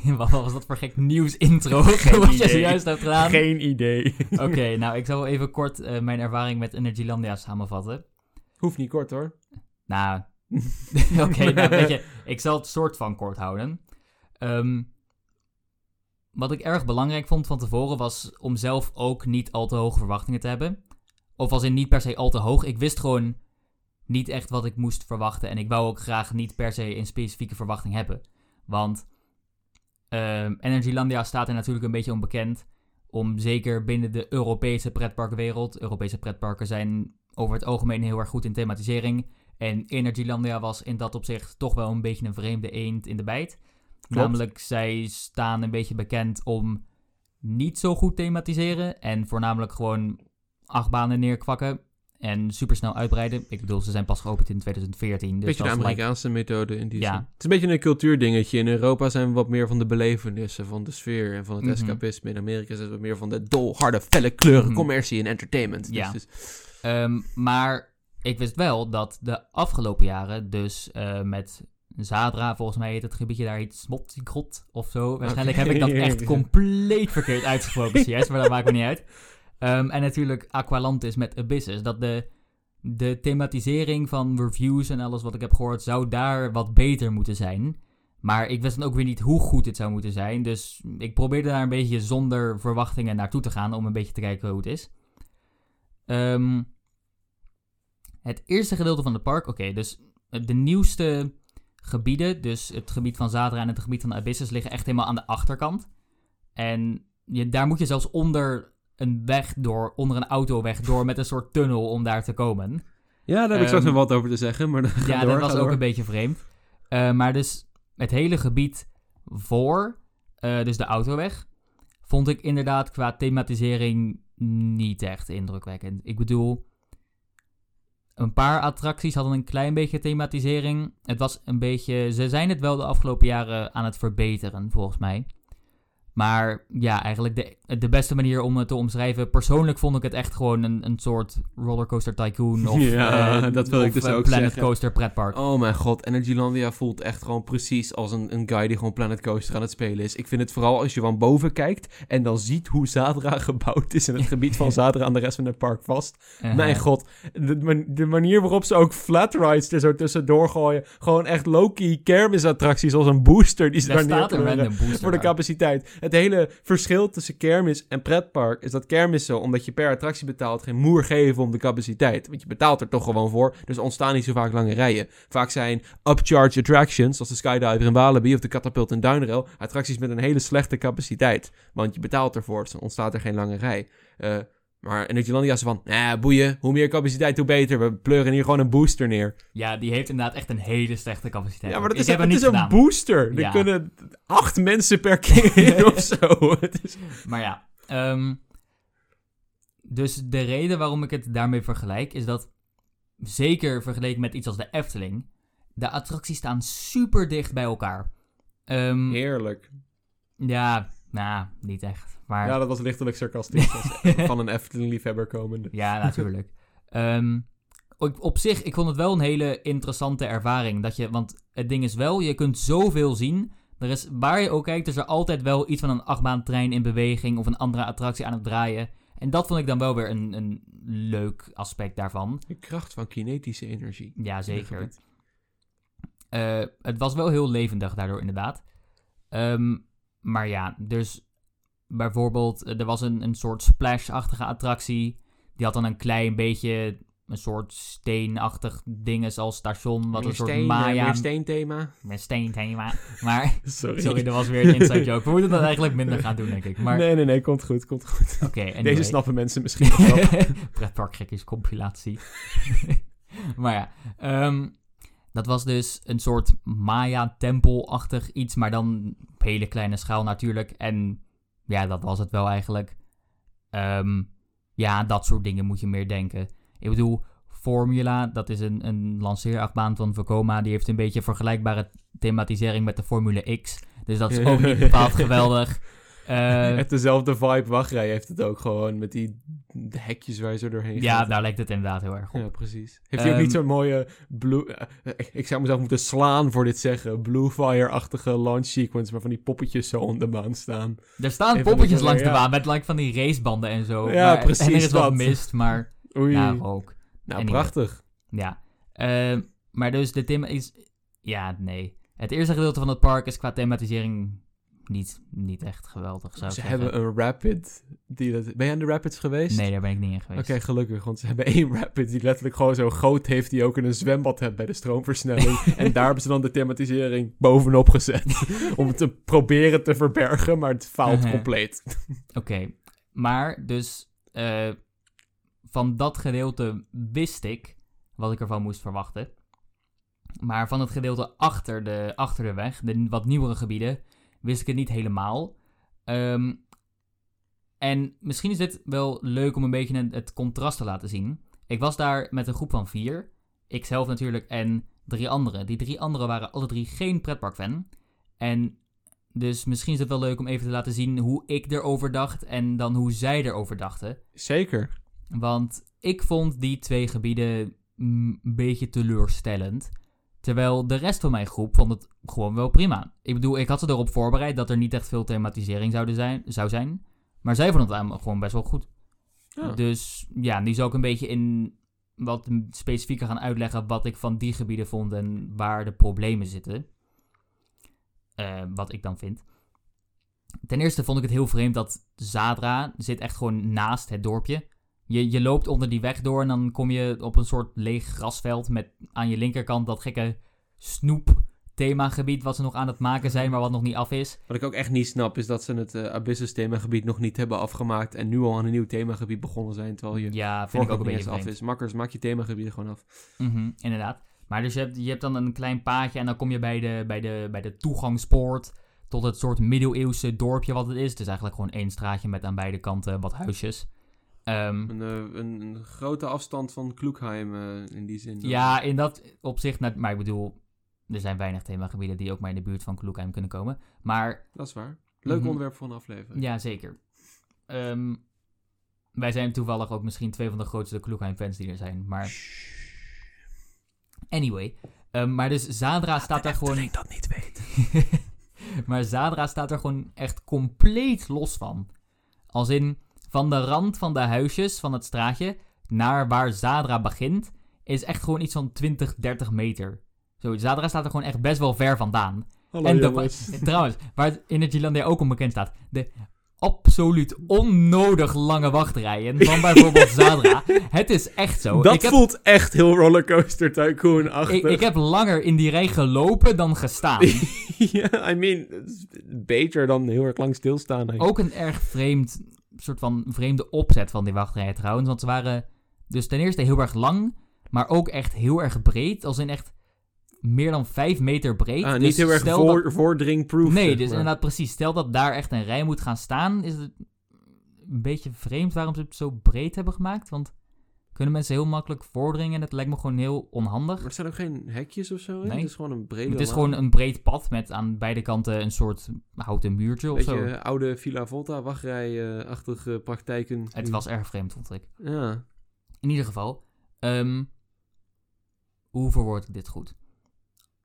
wat was dat voor gek nieuws intro? Geen wat je idee. zojuist hebt gedaan. Geen idee. Oké, nou ik zal wel even kort eh, mijn ervaring met Energylandia samenvatten. Hoeft niet kort hoor. Nou, oké, nou weet je, ik zal het soort van kort houden. Ehm, wat ik erg belangrijk vond van tevoren was om zelf ook niet al te hoge verwachtingen te hebben. Of als in niet per se al te hoog. Ik wist gewoon niet echt wat ik moest verwachten. En ik wou ook graag niet per se een specifieke verwachting hebben. Want ehm Energylandia staat er natuurlijk een beetje onbekend. Om zeker binnen de Europese pretparkwereld. Europese pretparken zijn over het algemeen heel erg goed in thematisering. En Energylandia was in dat opzicht toch wel een beetje een vreemde eend in de bijt. Namelijk, zij staan een beetje bekend om niet zo goed thematiseren. En voornamelijk gewoon acht banen neerkwakken. En supersnel uitbreiden. Ik bedoel, ze zijn pas geopend in 2014. Dus beetje de Amerikaanse methode in die Ja. zin. Het is een beetje een cultuurdingetje. In Europa zijn we wat meer van de belevenissen, van de sfeer en van het Mhm. escapisme. In Amerika zijn we wat meer van de dolharde, felle kleuren, Mhm. commercie en entertainment. Ja. Dus, Ehm, maar ik wist wel dat de afgelopen jaren, dus eh, met Zadra, volgens mij heet het gebiedje daar iets Smottigrot of zo. Waarschijnlijk heb ik dat ja, echt ja. compleet verkeerd uitgesproken, CS, maar dat maakt me niet uit. Ehm, en natuurlijk Aqualantis met Abysses. Dat de, de thematisering van reviews en alles wat ik heb gehoord, zou daar wat beter moeten zijn. Maar ik wist dan ook weer niet hoe goed het zou moeten zijn. Dus ik probeerde daar een beetje zonder verwachtingen naartoe te gaan om een beetje te kijken hoe het is. Ehm, het eerste gedeelte van het park, oké, dus de nieuwste gebieden, dus het gebied van Zadra en het gebied van Abysses, liggen echt helemaal aan de achterkant. En je, daar moet je zelfs onder een weg door, onder een autoweg door met een soort tunnel om daar te komen. ja, daar heb ik straks nog wat over te zeggen. Maar dan Ja, door, dat was ook door. een beetje vreemd. Eh, maar dus het hele gebied voor, eh, dus de autoweg, vond ik inderdaad qua thematisering niet echt indrukwekkend. Ik bedoel, een paar attracties hadden een klein beetje thematisering. Het was een beetje, ze zijn het wel de afgelopen jaren aan het verbeteren, volgens mij. Maar ja, eigenlijk de, de beste manier om het te omschrijven. Persoonlijk vond ik het echt gewoon een, een soort rollercoaster tycoon. Of, Ja, eh, dat wil ik dus eh, ook Planet zeggen. Coaster pretpark. Oh mijn god, Energylandia voelt echt gewoon precies als een, een guy die gewoon Planet Coaster aan het spelen is. Ik vind het vooral als je van boven kijkt en dan ziet hoe Zadra gebouwd is en het gebied van Zadra aan de rest van het park vast. Uh-huh. Mijn god, de, de manier waarop ze ook flat rides er zo tussendoor gooien. Gewoon echt low-key kermisattracties als een booster die ze Daar random booster voor de capaciteit. Het hele verschil tussen kermis en pretpark is dat kermissen, omdat je per attractie betaalt, geen moer geven om de capaciteit. Want je betaalt er toch gewoon voor, dus ontstaan niet zo vaak lange rijen. Vaak zijn upcharge attractions, zoals de Skydiver in Walibi of de Catapult in Duinrel, attracties met een hele slechte capaciteit. Want je betaalt ervoor, dus ontstaat er geen lange rij. Eh, maar Energylandia is van, nah, boeien, hoe meer capaciteit, hoe beter. We pleuren hier gewoon een booster neer. Ja, die heeft inderdaad echt een hele slechte capaciteit. Ja, maar dat is, er het is een booster. Er Ja. kunnen acht mensen per keer in of zo. Het is... Maar ja, ehm, dus de reden waarom ik het daarmee vergelijk is dat, zeker vergeleken met iets als de Efteling, de attracties staan super dicht bij elkaar. Ehm, Heerlijk. ja, nou, niet echt. Maar Ja, dat was lichtelijk sarcastisch. van een Efteling-liefhebber komende. Ja, natuurlijk. Ehm, op, zich, ik vond het wel een hele interessante ervaring. Dat je, want het ding is wel, je kunt zoveel zien. Er is, waar je ook kijkt, is er altijd wel iets van een achtbaantrein in beweging of een andere attractie aan het draaien. En dat vond ik dan wel weer een, een leuk aspect daarvan. De kracht van kinetische energie. Ja, zeker. Eh, het was wel heel levendig daardoor, inderdaad. Ehm, maar ja, dus bijvoorbeeld, eh, er was een, een soort splash-achtige attractie. Die had dan een klein beetje een soort steenachtig ding als station. Wat Meer een soort steen, Maya... meer steenthema. Met steenthema. Maar, Sorry. sorry, dat was weer een inside joke. We moeten dat eigenlijk minder gaan doen, denk ik. Maar, Nee, nee, nee, komt goed, komt goed. oké, anyway. Deze snappen mensen misschien wel. Pretparkgekkies compilatie. maar ja, ehm, dat was dus een soort Maya-tempelachtig iets, maar dan op hele kleine schaal natuurlijk. En ja, dat was het wel eigenlijk. Ehm, ja, dat soort dingen moet je meer denken. Ik bedoel, Formula. Dat is een, een lanceerachtbaan van Vekoma. Die heeft een beetje vergelijkbare thematisering met de Formule X. Dus dat is ook niet bepaald geweldig. Uh, Echt dezelfde vibe wachtrij heeft het ook gewoon. Met die hekjes waar je zo doorheen ja, gaat. daar lijkt het inderdaad heel erg op. Ja, precies. Heeft hij ook niet Ehm, zo'n mooie blue... eh, ik- ik zou mezelf moeten slaan voor dit zeggen. Blue Fire-achtige launch sequence... waar van die poppetjes zo om de baan staan. Er staan Even poppetjes langs de baan met like, van die racebanden en zo. Ja, Maar- precies En er is wat dat. mist, maar Oei. ja, ook. nou, anyway. prachtig. Ja. Ehm, maar dus de thema is... Ja, nee. Het eerste gedeelte van het park is qua thematisering niet, niet echt geweldig, zou Ze hebben een rapid... Die dat... Ben je aan de rapids geweest? Nee, daar ben ik niet in Oké, geweest. gelukkig. Want ze hebben één rapid die letterlijk gewoon zo groot heeft... die ook in een zwembad hebt bij de stroomversnelling. en daar hebben ze dan de thematisering bovenop gezet. om het te proberen te verbergen, maar het faalt Mhm. compleet. Oké, maar dus eh, van dat gedeelte wist ik wat ik ervan moest verwachten. Maar van het gedeelte achter de, achter de weg, de wat nieuwere gebieden, wist ik het niet helemaal. Ehm, en misschien is dit wel leuk om een beetje het, contrast te laten zien. Ik was daar met een groep van vier. Ikzelf natuurlijk en drie anderen. Die drie anderen waren alle drie geen pretparkfan. En dus misschien is het wel leuk om even te laten zien hoe ik erover dacht en dan hoe zij erover dachten. Zeker. Want ik vond die twee gebieden een beetje teleurstellend. Terwijl de rest van mijn groep vond het gewoon wel prima. Ik bedoel, ik had ze erop voorbereid dat er niet echt veel thematisering zouden zijn, zou zijn. Maar zij vonden het gewoon best wel goed. Ja. Dus ja, nu zal ik een beetje in wat specifieker gaan uitleggen wat ik van die gebieden vond en waar de problemen zitten. Eh, wat ik dan vind. Ten eerste vond ik het heel vreemd dat Zadra zit echt gewoon naast het dorpje. Je, je loopt onder die weg door en dan kom je op een soort leeg grasveld met aan je linkerkant dat gekke snoep themagebied wat ze nog aan het maken zijn, maar wat nog niet af is. Wat ik ook echt niet snap is dat ze het uh, Abyssus themagebied nog niet hebben afgemaakt en nu al aan een nieuw themagebied begonnen zijn, terwijl je Ja, vind ik ook een beetje af is. Makkers, maak je themagebied gewoon af. Mhm, inderdaad. Maar dus je hebt, je hebt dan een klein paadje en dan kom je bij de, bij, de, bij de toegangspoort tot het soort middeleeuwse dorpje wat het is. Het is eigenlijk gewoon één straatje met aan beide kanten wat huisjes. Ehm, Een, eh, een, een grote afstand van Kloekheim eh, in die zin. ja, in dat opzicht, nou, maar ik bedoel, er zijn weinig themagebieden die ook maar in de buurt van Kloekheim kunnen komen. Maar Dat is waar. Leuk Mhm. onderwerp voor een aflevering. ja, zeker. Ehm, wij zijn toevallig ook misschien twee van de grootste Kloekheim-fans die er zijn. Maar anyway. Ehm, maar dus Zadra staat daar gewoon... dat niet weet. maar Zadra staat er gewoon echt compleet los van. Als in, van de rand van de huisjes van het straatje naar waar Zadra begint, is echt gewoon iets van 20, 30 meter. Zo, Zadra staat er gewoon echt best wel ver vandaan. Hallo en de- trouwens, waar het in het Gilandia ook onbekend staat, de absoluut onnodig lange wachtrijen van bijvoorbeeld Zadra. Het is echt zo. dat ik heb, voelt echt heel rollercoaster tycoon-achtig. ik, ik heb langer in die rij gelopen dan gestaan. ja, I mean, beter dan heel erg lang stilstaan. eigenlijk. Ook een erg vreemd, soort van vreemde opzet van die wachtrijen trouwens. Want ze waren dus ten eerste heel erg lang, maar ook echt heel erg breed. Als in echt meer dan 5 meter breed. Ah, Dus niet heel erg dat- voor, voordringproof. Nee, dus maar. inderdaad precies. Stel dat daar echt een rij moet gaan staan, is het een beetje vreemd waarom ze het zo breed hebben gemaakt. Want kunnen mensen heel makkelijk voordringen en het lijkt me gewoon heel onhandig. Maar er zijn ook geen hekjes of zo in? Nee. Het is gewoon een brede Het is gewoon een breed pad met aan beide kanten een soort houten muurtje of Beetje zo. oude Villa Volta wachtrij-achtige praktijken. Het was erg vreemd, vond ik. Ja. In ieder geval, ehm, hoe verwoord ik dit goed?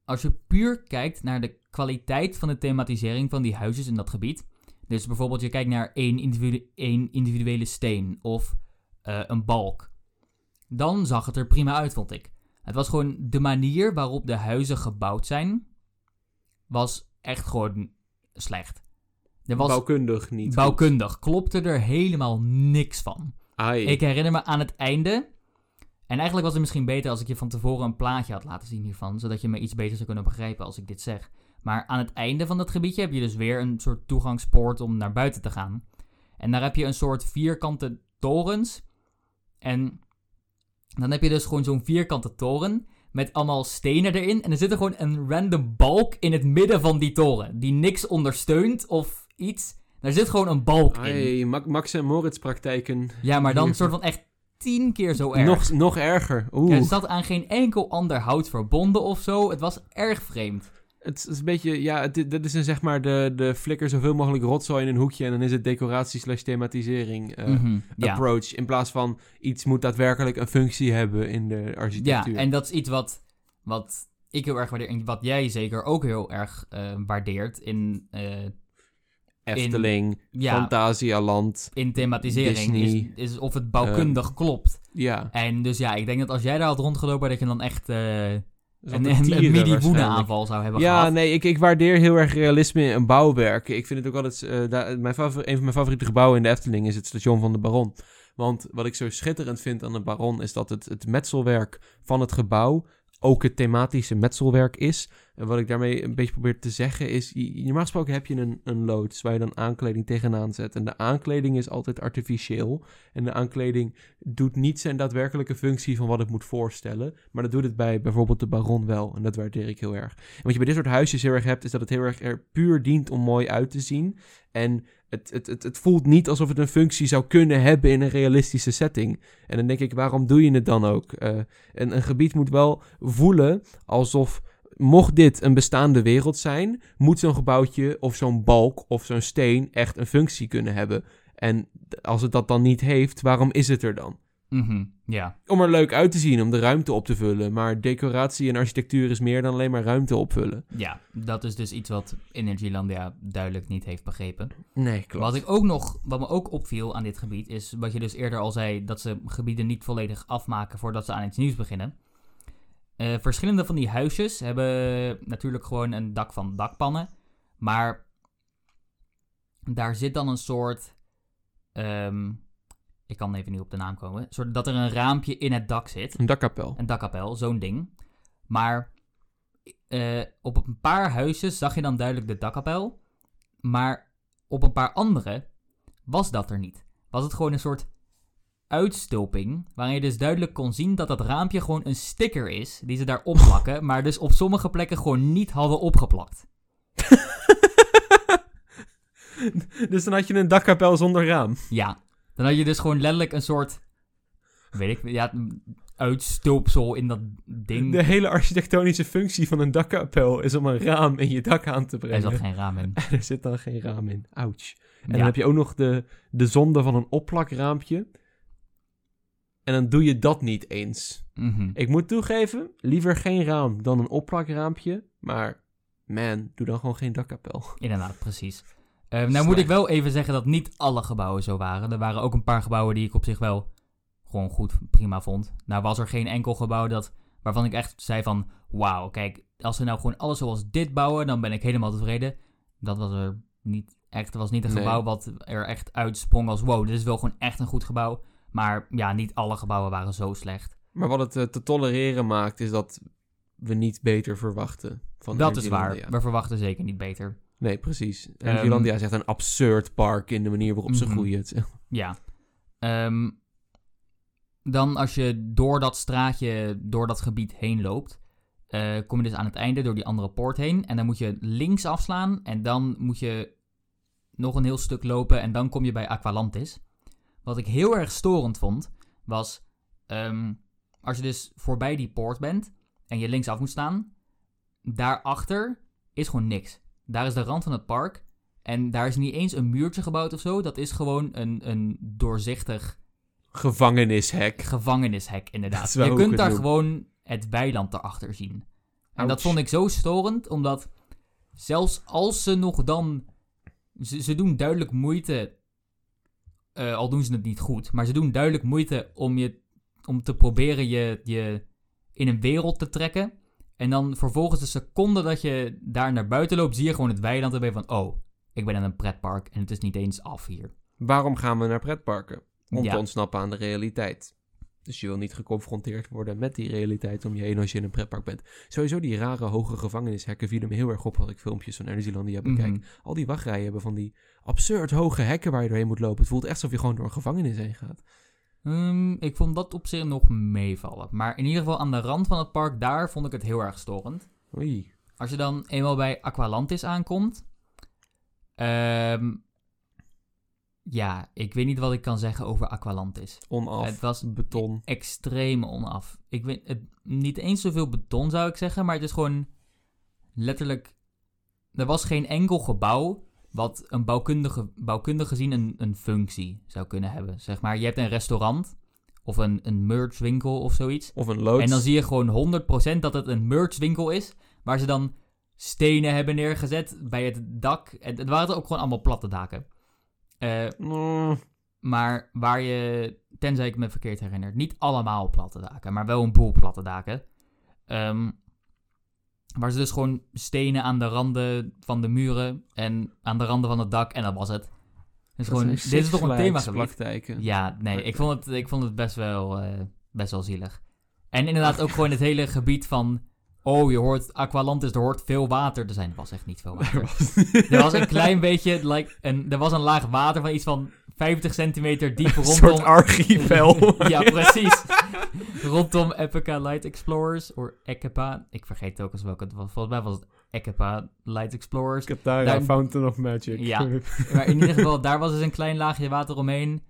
Als je puur kijkt naar de kwaliteit van de thematisering van die huisjes in dat gebied. Dus bijvoorbeeld je kijkt naar één, individu- één individuele steen of eh, een balk. Dan zag het er prima uit, vond ik. Het was gewoon de manier waarop de huizen gebouwd zijn, was echt gewoon slecht. Er was Bouwkundig niet. bouwkundig, klopte er helemaal niks van. Ai. Ik herinner me aan het einde. En eigenlijk was het misschien beter als ik je van tevoren een plaatje had laten zien hiervan. Zodat je me iets beter zou kunnen begrijpen als ik dit zeg. Maar aan het einde van dat gebiedje heb je dus weer een soort toegangspoort om naar buiten te gaan. En daar heb je een soort vierkante torens. En dan heb je dus gewoon zo'n vierkante toren. Met allemaal stenen erin. En er zit er gewoon een random balk in het midden van die toren. Die niks ondersteunt of iets. Daar zit gewoon een balk in. Ai, Ma- Max en Moritz praktijken. Ja, maar dan soort van echt tien keer zo erg. Nog, nog erger. Oeh. Ja, het zat aan geen enkel ander hout verbonden of zo. Het was erg vreemd. Het is een beetje, ja, het, dit is een, zeg maar de, de flikker zoveel mogelijk rotzooi in een hoekje en dan is het decoratie slash thematisering eh, Mhm, ja. approach. In plaats van iets moet daadwerkelijk een functie hebben in de ja, architectuur. en dat is iets wat, wat ik heel erg waardeer. En wat jij zeker ook heel erg eh, waardeert in, eh, Efteling, ja, Fantasialand, in thematisering. Disney, is, is of het bouwkundig klopt. ja. En dus ja, ik denk dat als jij daar had rondgelopen, dat je dan echt Dat een, een, waarschijnlijk. aanval zou hebben Ja, gehad. nee, ik, ik waardeer heel erg realisme in bouwwerken. Ik vind het ook altijd... eh, daar- mijn favori- een van mijn favoriete gebouwen in de Efteling is het station van de Baron. Want wat ik zo schitterend vind aan de Baron... is dat het, het metselwerk van het gebouw ook het thematische metselwerk is. En wat ik daarmee een beetje probeer te zeggen is... normaal gesproken heb je een, een loods waar je dan aankleding tegenaan zet. En de aankleding is altijd artificieel. En de aankleding doet niet zijn daadwerkelijke functie van wat het moet voorstellen. Maar dat doet het bij bijvoorbeeld de Baron wel. En dat waardeer ik heel erg. En wat je bij dit soort huisjes heel erg hebt, is dat het heel erg er puur dient om mooi uit te zien. En het, het, het, het voelt niet alsof het een functie zou kunnen hebben in een realistische setting. En dan denk ik, waarom doe je het dan ook? Eh, en een gebied moet wel voelen alsof, mocht dit een bestaande wereld zijn, moet zo'n gebouwtje of zo'n balk of zo'n steen echt een functie kunnen hebben. En als het dat dan niet heeft, waarom is het er dan? Ja. Om er leuk uit te zien, om de ruimte op te vullen. Maar decoratie en architectuur is meer dan alleen maar ruimte opvullen. ja, dat is dus iets wat Energylandia duidelijk niet heeft begrepen. Nee, klopt. Wat, ik ook nog, wat me ook opviel aan dit gebied is wat je dus eerder al zei, dat ze gebieden niet volledig afmaken voordat ze aan iets nieuws beginnen. Eh, verschillende van die huisjes hebben natuurlijk gewoon een dak van dakpannen, maar daar zit dan een soort, ehm, ik kan even niet op de naam komen, soort dat er een raampje in het dak zit. Een dakkapel. Een dakkapel, zo'n ding. Maar eh, op een paar huizen zag je dan duidelijk de dakkapel. Maar op een paar andere was dat er niet. Was het gewoon een soort uitstulping. Waarin je dus duidelijk kon zien dat dat raampje gewoon een sticker is. Die ze daar opplakken. maar dus op sommige plekken gewoon niet hadden opgeplakt. dus dan had je een dakkapel zonder raam. Ja. Dan had je dus gewoon letterlijk een soort. Weet ik, ja, uitstulpsel in dat ding. De hele architectonische functie van een dakkapel is om een raam in je dak aan te Er brengen. zat geen raam in. En er zit dan geen raam in. Ouch. En Ja. dan heb je ook nog de, de zonde van een opplakraampje. En dan doe je dat niet eens. Mhm. Ik moet toegeven, liever geen raam dan een opplakraampje. Maar man, doe dan gewoon geen dakkapel. Inderdaad, precies. Eh, nou moet ik wel even zeggen dat niet alle gebouwen zo waren. Er waren ook een paar gebouwen die ik op zich wel gewoon goed, prima vond. Nou was er geen enkel gebouw dat, waarvan ik echt zei van... Wauw, kijk, als we nou gewoon alles zoals dit bouwen, dan ben ik helemaal tevreden. Dat was er niet echt. Was niet een Nee. gebouw wat er echt uitsprong als... Wow, dit is wel gewoon echt een goed gebouw. Maar ja, niet alle gebouwen waren zo slecht. Maar wat het eh, te tolereren maakt, is dat we niet beter verwachten. Van dat is waar. We verwachten zeker niet beter. Nee, precies. Ehm, Energylandia is echt een absurd park in de manier waarop ze Mhm. groeien. Ja. Ehm, dan als je door dat straatje, door dat gebied heen loopt, eh, kom je dus aan het einde door die andere poort heen. En dan moet je links afslaan en dan moet je nog een heel stuk lopen en dan kom je bij Aqualantis. Wat ik heel erg storend vond, was ehm, als je dus voorbij die poort bent en je linksaf moet staan, daarachter is gewoon niks. Daar is de rand van het park en daar is niet eens een muurtje gebouwd of zo. Dat is gewoon een, een doorzichtig Gevangenishek. gevangenishek, inderdaad. Je kunt daar gewoon het weiland erachter zien. En Ouch. dat vond ik zo storend, omdat zelfs als ze nog dan... Ze, ze doen duidelijk moeite, eh, al doen ze het niet goed, maar ze doen duidelijk moeite om, je, om te proberen je, je in een wereld te trekken. En dan vervolgens de seconde dat je daar naar buiten loopt, zie je gewoon het weiland en ben je van... Oh, ik ben in een pretpark en het is niet eens af hier. Waarom gaan we naar pretparken? Om Ja. te ontsnappen aan de realiteit. Dus je wil niet geconfronteerd worden met die realiteit om je heen als je in een pretpark bent. Sowieso die rare hoge gevangenishekken vielen me heel erg op als ik filmpjes van Energylandia bekijk. Mhm. Al die wachtrijen hebben van die absurd hoge hekken waar je doorheen moet lopen. Het voelt echt alsof je gewoon door een gevangenis heen gaat. Ehm, ik vond dat op zich nog meevallen. Maar in ieder geval aan de rand van het park, daar vond ik het heel erg storend. Oei. Als je dan eenmaal bij Aqualantis aankomt, ehm, ja, ik weet niet wat ik kan zeggen over Aqualantis. Onaf. Het was beton. extreem onaf. Ik weet het, niet eens zoveel beton zou ik zeggen, maar het is gewoon letterlijk. Er was geen enkel gebouw wat een bouwkundige, bouwkundig gezien een, een functie zou kunnen hebben. Zeg maar, je hebt een restaurant of een, een merchwinkel of zoiets. Of een loods. En dan zie je gewoon 100% dat het een merchwinkel is, waar ze dan stenen hebben neergezet bij het dak. En het waren ook gewoon allemaal platte daken. Eh, Mm, maar waar je, tenzij ik me verkeerd herinner, niet allemaal platte daken, maar wel een boel platte daken. Ehm, waar ze dus gewoon stenen aan de randen van de muren en aan de randen van het dak en dat was het. Dus dat gewoon, dit is toch een thema praktijken. Ja, nee, ik vond het, ik vond het best, wel, eh, best wel zielig. En inderdaad ook gewoon het hele gebied van, oh je hoort Aqualantis, er hoort veel water te zijn. Er was echt niet veel water. Er was- Er was een klein beetje, like, een, er was een laag water van iets van 50 centimeter diep Een rondom... soort archievel. ja, precies. rondom Epica Light Explorers, of Ekepa. Ik vergeet ook eens welke het was. Volgens mij was het Ekepa Light Explorers. Katara, Daar- Fountain of Magic. Ja. Maar in ieder geval, daar was dus een klein laagje water omheen.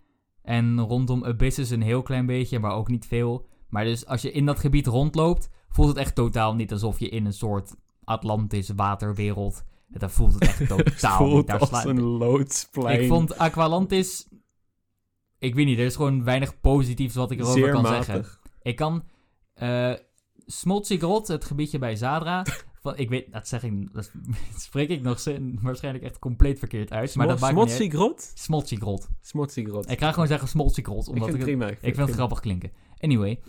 En rondom Abyssus een heel klein beetje, maar ook niet veel. Maar dus als je in dat gebied rondloopt, voelt het echt totaal niet alsof je in een soort Atlantis waterwereld... Dat voelt het echt totaal niet. voelt Daar als een loodsplein. ik vond Aqualantis... Ik weet niet, er is gewoon weinig positiefs wat ik erover Zeer kan matig. zeggen. Ik kan... eh Smoltzy Grot, het gebiedje bij Zadra... Van, ik weet, dat zeg ik... Dat spreek ik nog zin, waarschijnlijk echt compleet verkeerd uit. Maar dat maakt niet Grot? Smoltzy Grot. Ik ga gewoon zeggen Smoltzy Grot, Ik omdat vind ik, het ik vind het grappig klinken. Anyway...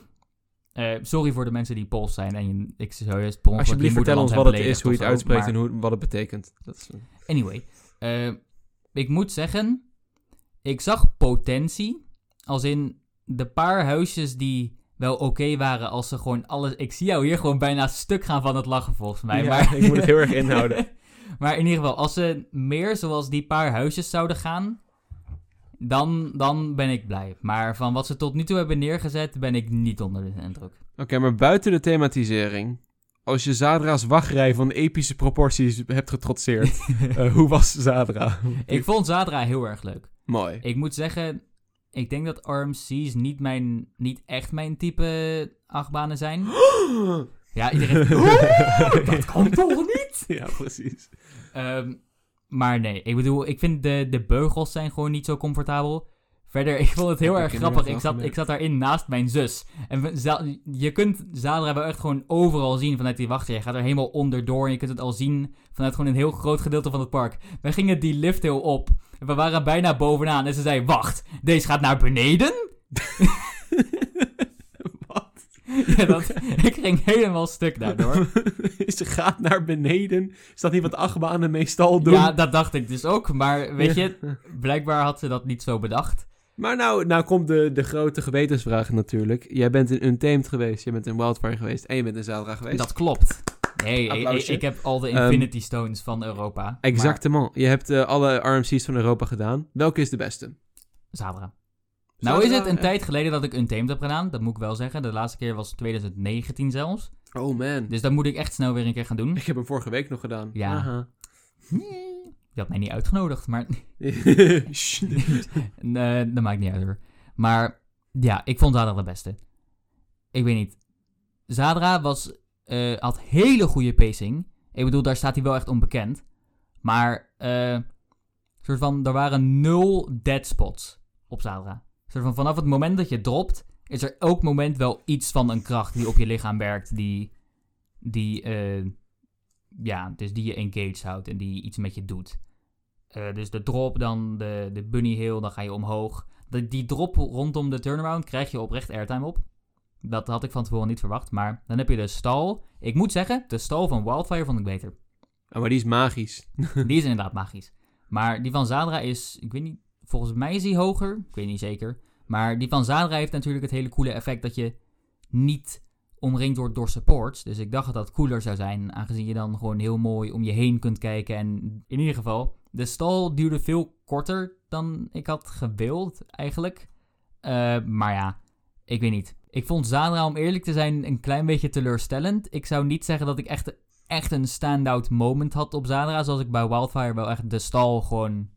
eh, sorry voor de mensen die Pools zijn en je- ik zou juist ongeluk Alsjeblieft, je vertel ons wat het is, hoe je het uitspreekt en hoe, wat het betekent. Dat is, Anyway, eh, ik moet zeggen, ik zag potentie. Als in de paar huisjes die wel oké waren als ze gewoon alles... Ik zie jou hier gewoon bijna stuk gaan van het lachen volgens mij. Ja, maar, ik moet het heel erg inhouden. maar in ieder geval, als ze meer zoals die paar huisjes zouden gaan, dan, dan ben ik blij. Maar van wat ze tot nu toe hebben neergezet, ben ik niet onder de indruk. Oké, maar buiten de thematisering. Als je Zadra's wachtrij van epische proporties hebt getrotseerd, eh, hoe was Zadra? ik vond Zadra heel erg leuk. Mooi. Ik moet zeggen, ik denk dat RMC's niet, mijn, niet echt mijn type achtbanen zijn. Ja, iedereen... dat kan toch niet? ja, precies. Ehm, maar nee, ik bedoel, ik vind de, de beugels zijn gewoon niet zo comfortabel. Verder, ik vond het heel erg grappig. Ik zat, ik zat daarin naast mijn zus. En je kunt Zadra wel echt gewoon overal zien vanuit die wachter. Je gaat er helemaal onderdoor en je kunt het al zien vanuit gewoon een heel groot gedeelte van het park. We gingen die lift heel op. En we waren bijna bovenaan en ze zei, wacht, deze gaat naar beneden? Ja, dat, ik ging helemaal stuk daardoor. Ze gaat naar beneden. Is dat niet wat achtbanen meestal doen? Ja, dat dacht ik dus ook. Maar weet Ja. je, blijkbaar had ze dat niet zo bedacht. Maar nou, nou komt de, de grote gewetensvraag natuurlijk. Jij bent in Untamed geweest, jij bent in Wildfire geweest en je bent in Zadra geweest. Dat klopt. Nee, ik, heb al de Ehm, Infinity Stones van Europa. Exactement. Je hebt eh, alle RMC's van Europa gedaan. Welke is de beste? Zadra. Nou is het een tijd geleden dat ik Untamed heb gedaan. Dat moet ik wel zeggen. De laatste keer was 2019 zelfs. Oh man. Dus dat moet ik echt snel weer een keer gaan doen. Ik heb hem vorige week nog gedaan. Ja. Aha. Je had mij niet uitgenodigd, maar Shh. nee, dat maakt niet uit hoor. Maar ja, ik vond Zadra de beste. Ik weet niet. Zadra was, eh, had hele goede pacing. Ik bedoel, daar staat hij wel echt onbekend. Maar, eh, soort van, er waren nul dead spots op Zadra. Soort van, vanaf het moment dat je dropt, is er elk moment wel iets van een kracht die op je lichaam werkt. Die, die eh, ja, dus die je engaged houdt en die iets met je doet. Eh, dus de drop, dan de, de bunny hill, dan ga je omhoog. De, die drop rondom de turnaround krijg je oprecht airtime op. Dat had ik van tevoren niet verwacht. Maar dan heb je de stal. Ik moet zeggen, de stal van Wildfire vond ik beter. Oh, maar die is magisch. Die is inderdaad magisch. Maar die van Zadra is, ik weet niet, volgens mij is die hoger. Ik weet niet zeker. Maar die van Zadra heeft natuurlijk het hele coole effect dat je niet omringd wordt door supports. Dus ik dacht dat dat cooler zou zijn, aangezien je dan gewoon heel mooi om je heen kunt kijken. En in ieder geval, de stal duurde veel korter dan ik had gewild, eigenlijk. Eh, maar ja, ik weet niet. Ik vond Zadra, om eerlijk te zijn, een klein beetje teleurstellend. Ik zou niet zeggen dat ik echt, echt een standout moment had op Zadra. Zoals ik bij Wildfire wel echt de stal gewoon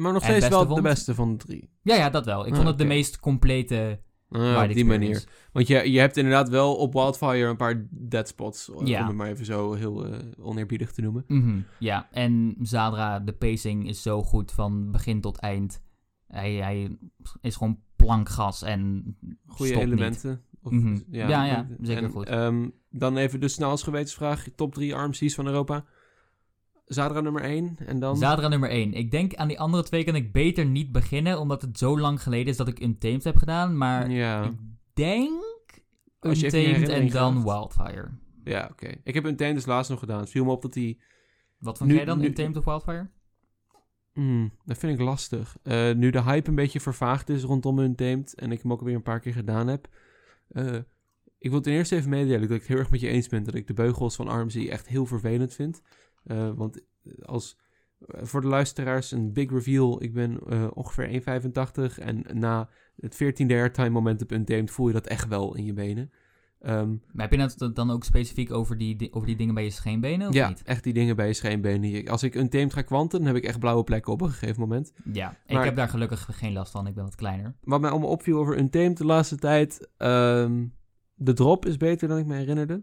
Maar nog steeds wel de beste van de drie. Ja, ja, dat wel. Ik Ah, vond het de meest complete Ah, op die manier. Want je, je hebt inderdaad wel op Wildfire een paar dead spots. eh, Ja. Om het maar even zo heel eh, oneerbiedig te noemen. Mhm, Ja, en Zadra, de pacing is zo goed van begin tot eind. Hij, hij is gewoon plankgas en Goede elementen. Of- Mhm. Ja, ja, zeker En, goed. ehm, dan even de snelst gewetensvraag. Top 3 RMC's van Europa. Zadra nummer 1. En dan... Zadra nummer 1. Ik denk aan die andere twee kan ik beter niet beginnen, omdat het zo lang geleden is dat ik Untamed heb gedaan. Maar ja, ik denk Als je Untamed en dan. Wildfire. ja oké. Ik heb een teen dus laatst nog gedaan. Het viel me op dat die... Wat vond Nu- jij dan, nu- Untamed of Wildfire? Hmm, dat vind ik lastig. Eh, nu de hype een beetje vervaagd is rondom Untamed en ik hem ook weer een paar keer gedaan heb. eh, ik wil ten eerste even meedelen dat ik het heel erg met je eens ben dat ik de beugels van RMC echt heel vervelend vind. Eh, want als eh, voor de luisteraars een big reveal, ik ben eh, ongeveer 1,85 en na het 14e airtime moment op Untamed voel je dat echt wel in je benen. Ehm, Maar heb je het dan ook specifiek over die, di- over die dingen bij je scheenbenen of ja, niet? echt die dingen bij je scheenbenen. Als ik Untamed ga kwanten, dan heb ik echt blauwe plekken op een gegeven moment. Ja, ik heb daar gelukkig geen last van. Ik ben wat kleiner. wat mij allemaal opviel over Untamed de laatste tijd. ehm, de drop is beter dan ik me herinnerde.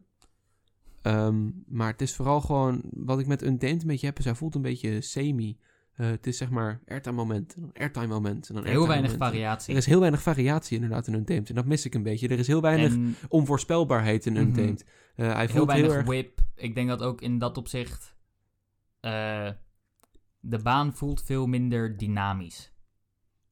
Ehm, maar het is vooral gewoon wat ik met Untamed een beetje heb. Is hij voelt een beetje semi. Eh, het is zeg maar airtime moment. en Airtime moment. En dan Heel weinig moment. variatie. Er is heel weinig variatie inderdaad in Untamed. En dat mis ik een beetje. Er is heel weinig en onvoorspelbaarheid in. Untamed. Eh, hij heel voelt heel weinig erg... whip. Ik denk dat ook in dat opzicht... eh, de baan voelt veel minder dynamisch.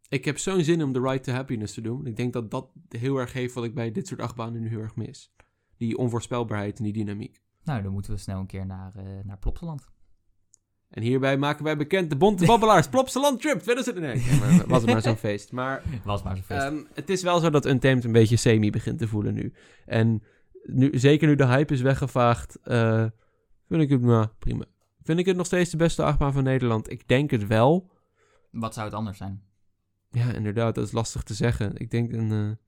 Ik heb zo'n zin om de Ride to Happiness te doen. Ik denk dat dat heel erg geeft wat ik bij dit soort achtbanen nu heel erg mis. Die onvoorspelbaarheid en die dynamiek. Nou, dan moeten we snel een keer naar, eh naar Plopsaland. En hierbij maken wij bekend de Bonte Babbelaars Plopsaland Trip 2009. Ja, maar was het maar zo'n feest. Maar Was maar zo feest. ehm, het is wel zo dat Untamed een beetje semi begint te voelen nu. En nu, zeker nu de hype is weggevaagd, eh, vind ik het nou, prima. Vind ik het nog steeds de beste achtbaan van Nederland? Ik denk het wel. Wat zou het anders zijn? Ja, inderdaad, dat is lastig te zeggen. Ik denk een... eh,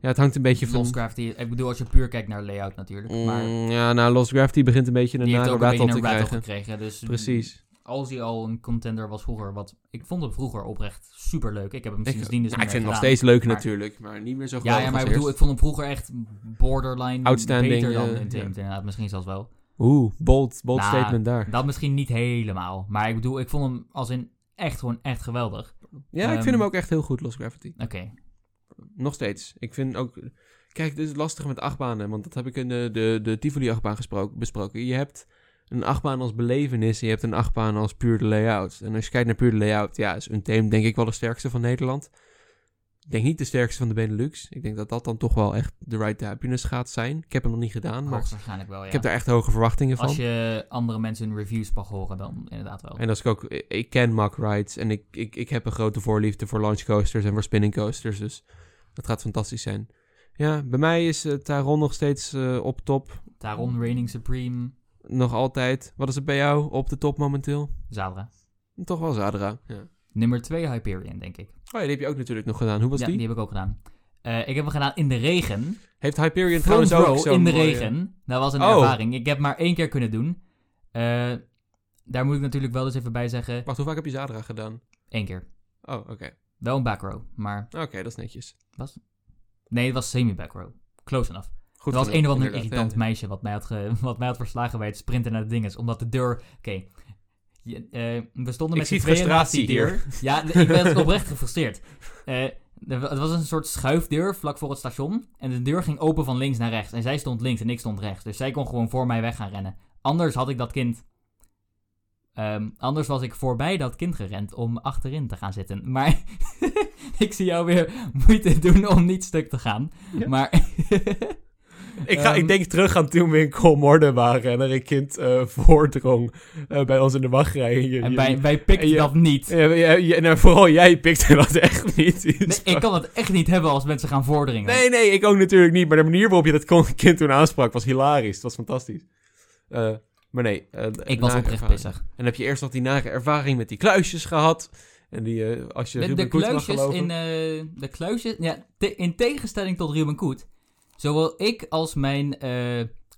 ja, het hangt een beetje van... Lost Gravity, ik bedoel als je puur kijkt naar layout natuurlijk. Maar Mm, ja, nou, Lost Gravity begint een beetje een nare rattle te krijgen. gekregen. Dus Precies. als hij al een contender was vroeger, wat ik vond hem vroeger oprecht super leuk. Ik heb hem Ik, sindsdien dus nou, ik niet vind meer het nog steeds leuk maar- natuurlijk, maar niet meer zo Ja, geweldig ja, maar ik bedoel, ik vond hem vroeger echt borderline Outstanding, beter dan eh, Untamed inderdaad. Misschien zelfs wel. Oeh, bold, bold Nou, statement daar. Dat misschien niet helemaal. Maar ik bedoel, ik vond hem als in echt gewoon echt geweldig. Ja, ik vind ehm, hem ook echt heel goed, Lost Gravity. Oké. Nog steeds. Ik vind ook... Kijk, dit is lastig met achtbanen, want dat heb ik in de, de, de Tivoli-achtbaan besproken. Je hebt een achtbaan als belevenis en je hebt een achtbaan als puur de layout. En als je kijkt naar puur de layout, ja, is Untamed denk ik wel de sterkste van Nederland. Ik denk niet de sterkste van de Benelux. Ik denk dat dat dan toch wel echt de Ride to Happiness gaat zijn. Ik heb hem nog niet gedaan, maar Hoogstwaarschijnlijk wel, ja. ik heb daar echt hoge verwachtingen van. Als je andere mensen hun reviews mag horen, dan inderdaad wel. En als ik ook, ik ken Mack Rides en ik, ik, ik heb een grote voorliefde voor launch coasters en voor spinning coasters, dus dat gaat fantastisch zijn. Ja, bij mij is uh, Taron nog steeds uh, op top. Taron Reigning Supreme. Nog altijd. Wat is het bij jou op de top momenteel? Zadra. Toch wel Zadra, ja. Nummer 2 Hyperion, denk ik. Oh ja, die heb je ook natuurlijk nog gedaan. Hoe was ja, die? die heb ik ook gedaan. Uh, ik heb hem gedaan in de regen. Heeft Hyperion Front trouwens ook zo'n in de mooie- regen. Dat was een Oh. ervaring. Ik heb maar één keer kunnen doen. Uh, daar moet ik natuurlijk wel eens even bij zeggen. Wacht, hoe vaak heb je Zadra gedaan? Eén keer. Oh, oké. Okay. Wel een backrow, maar... Oké, okay, dat is netjes. Was... Nee, het was semi-backrow. Close enough. Goed er was een of ander irritant ja. meisje wat mij, had ge... wat mij had verslagen bij het sprinten naar de dinges. Omdat de deur... Oké. Eh, we stonden met z'n tweeën naast die deur. Ja, ik ben oprecht gefrustreerd. Eh, er het was een soort schuifdeur vlak voor het station. En de deur ging open van links naar rechts. En zij stond links en ik stond rechts. Dus zij kon gewoon voor mij weg gaan rennen. Anders had ik dat kind... Ehm, anders was ik voorbij dat kind gerend om achterin te gaan zitten. Maar ik zie jou weer moeite doen om niet stuk te gaan. Ja. Maar Ik, ga, Ehm, ik denk terug aan toen we in Kolmorde waren en er een kind eh voordrong eh, bij ons in de wachtrij. Je- en je- wij, pikten dat niet. En vooral jij pikte dat echt niet. Nee, ik kan het echt niet hebben als mensen gaan vorderingen. Nee, nee, ik ook natuurlijk niet. Maar de manier waarop je dat kind toen aansprak was hilarisch. Het was fantastisch. Eh, maar nee. eh, ik was oprecht pissig. En dan heb je eerst nog die nare ervaring met die kluisjes gehad. En die, eh, als je De, Ruben de Koet kluisjes geloven. in eh, de kluisjes, ja, te- in tegenstelling tot Ruben Koet, zowel ik als mijn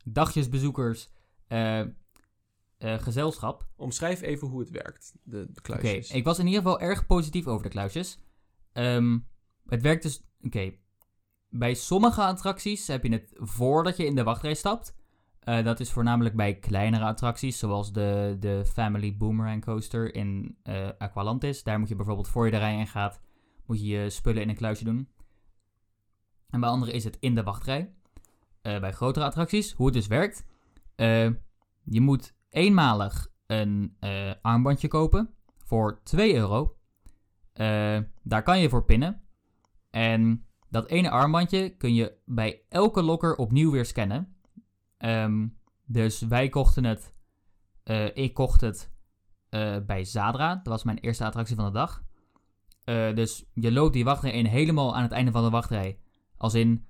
dagjesbezoekers gezelschap. Omschrijf even hoe het werkt, de, de Oké, kluisjes. ik was in ieder geval erg positief over de kluisjes. Ehm, het werkt dus... Oké, bij sommige attracties heb je het voordat je in de wachtrij stapt. Eh, dat is voornamelijk bij kleinere attracties, zoals de, de Family Boomerang Coaster in eh, Aqualantis. Daar moet je bijvoorbeeld voor je de rij in gaat, moet je je spullen in een kluisje doen. En bij andere is het in de wachtrij. Eh, bij grotere attracties, hoe het dus werkt. je moet eenmalig een armbandje kopen voor 2 euro. Daar kan je voor pinnen. En dat ene armbandje kun je bij elke lokker opnieuw weer scannen. Ehm, dus wij kochten het. eh, ik kocht het eh, bij Zadra. Dat was mijn eerste attractie van de dag. Eh, dus je loopt die wachtrij in helemaal aan het einde van de wachtrij. Als in,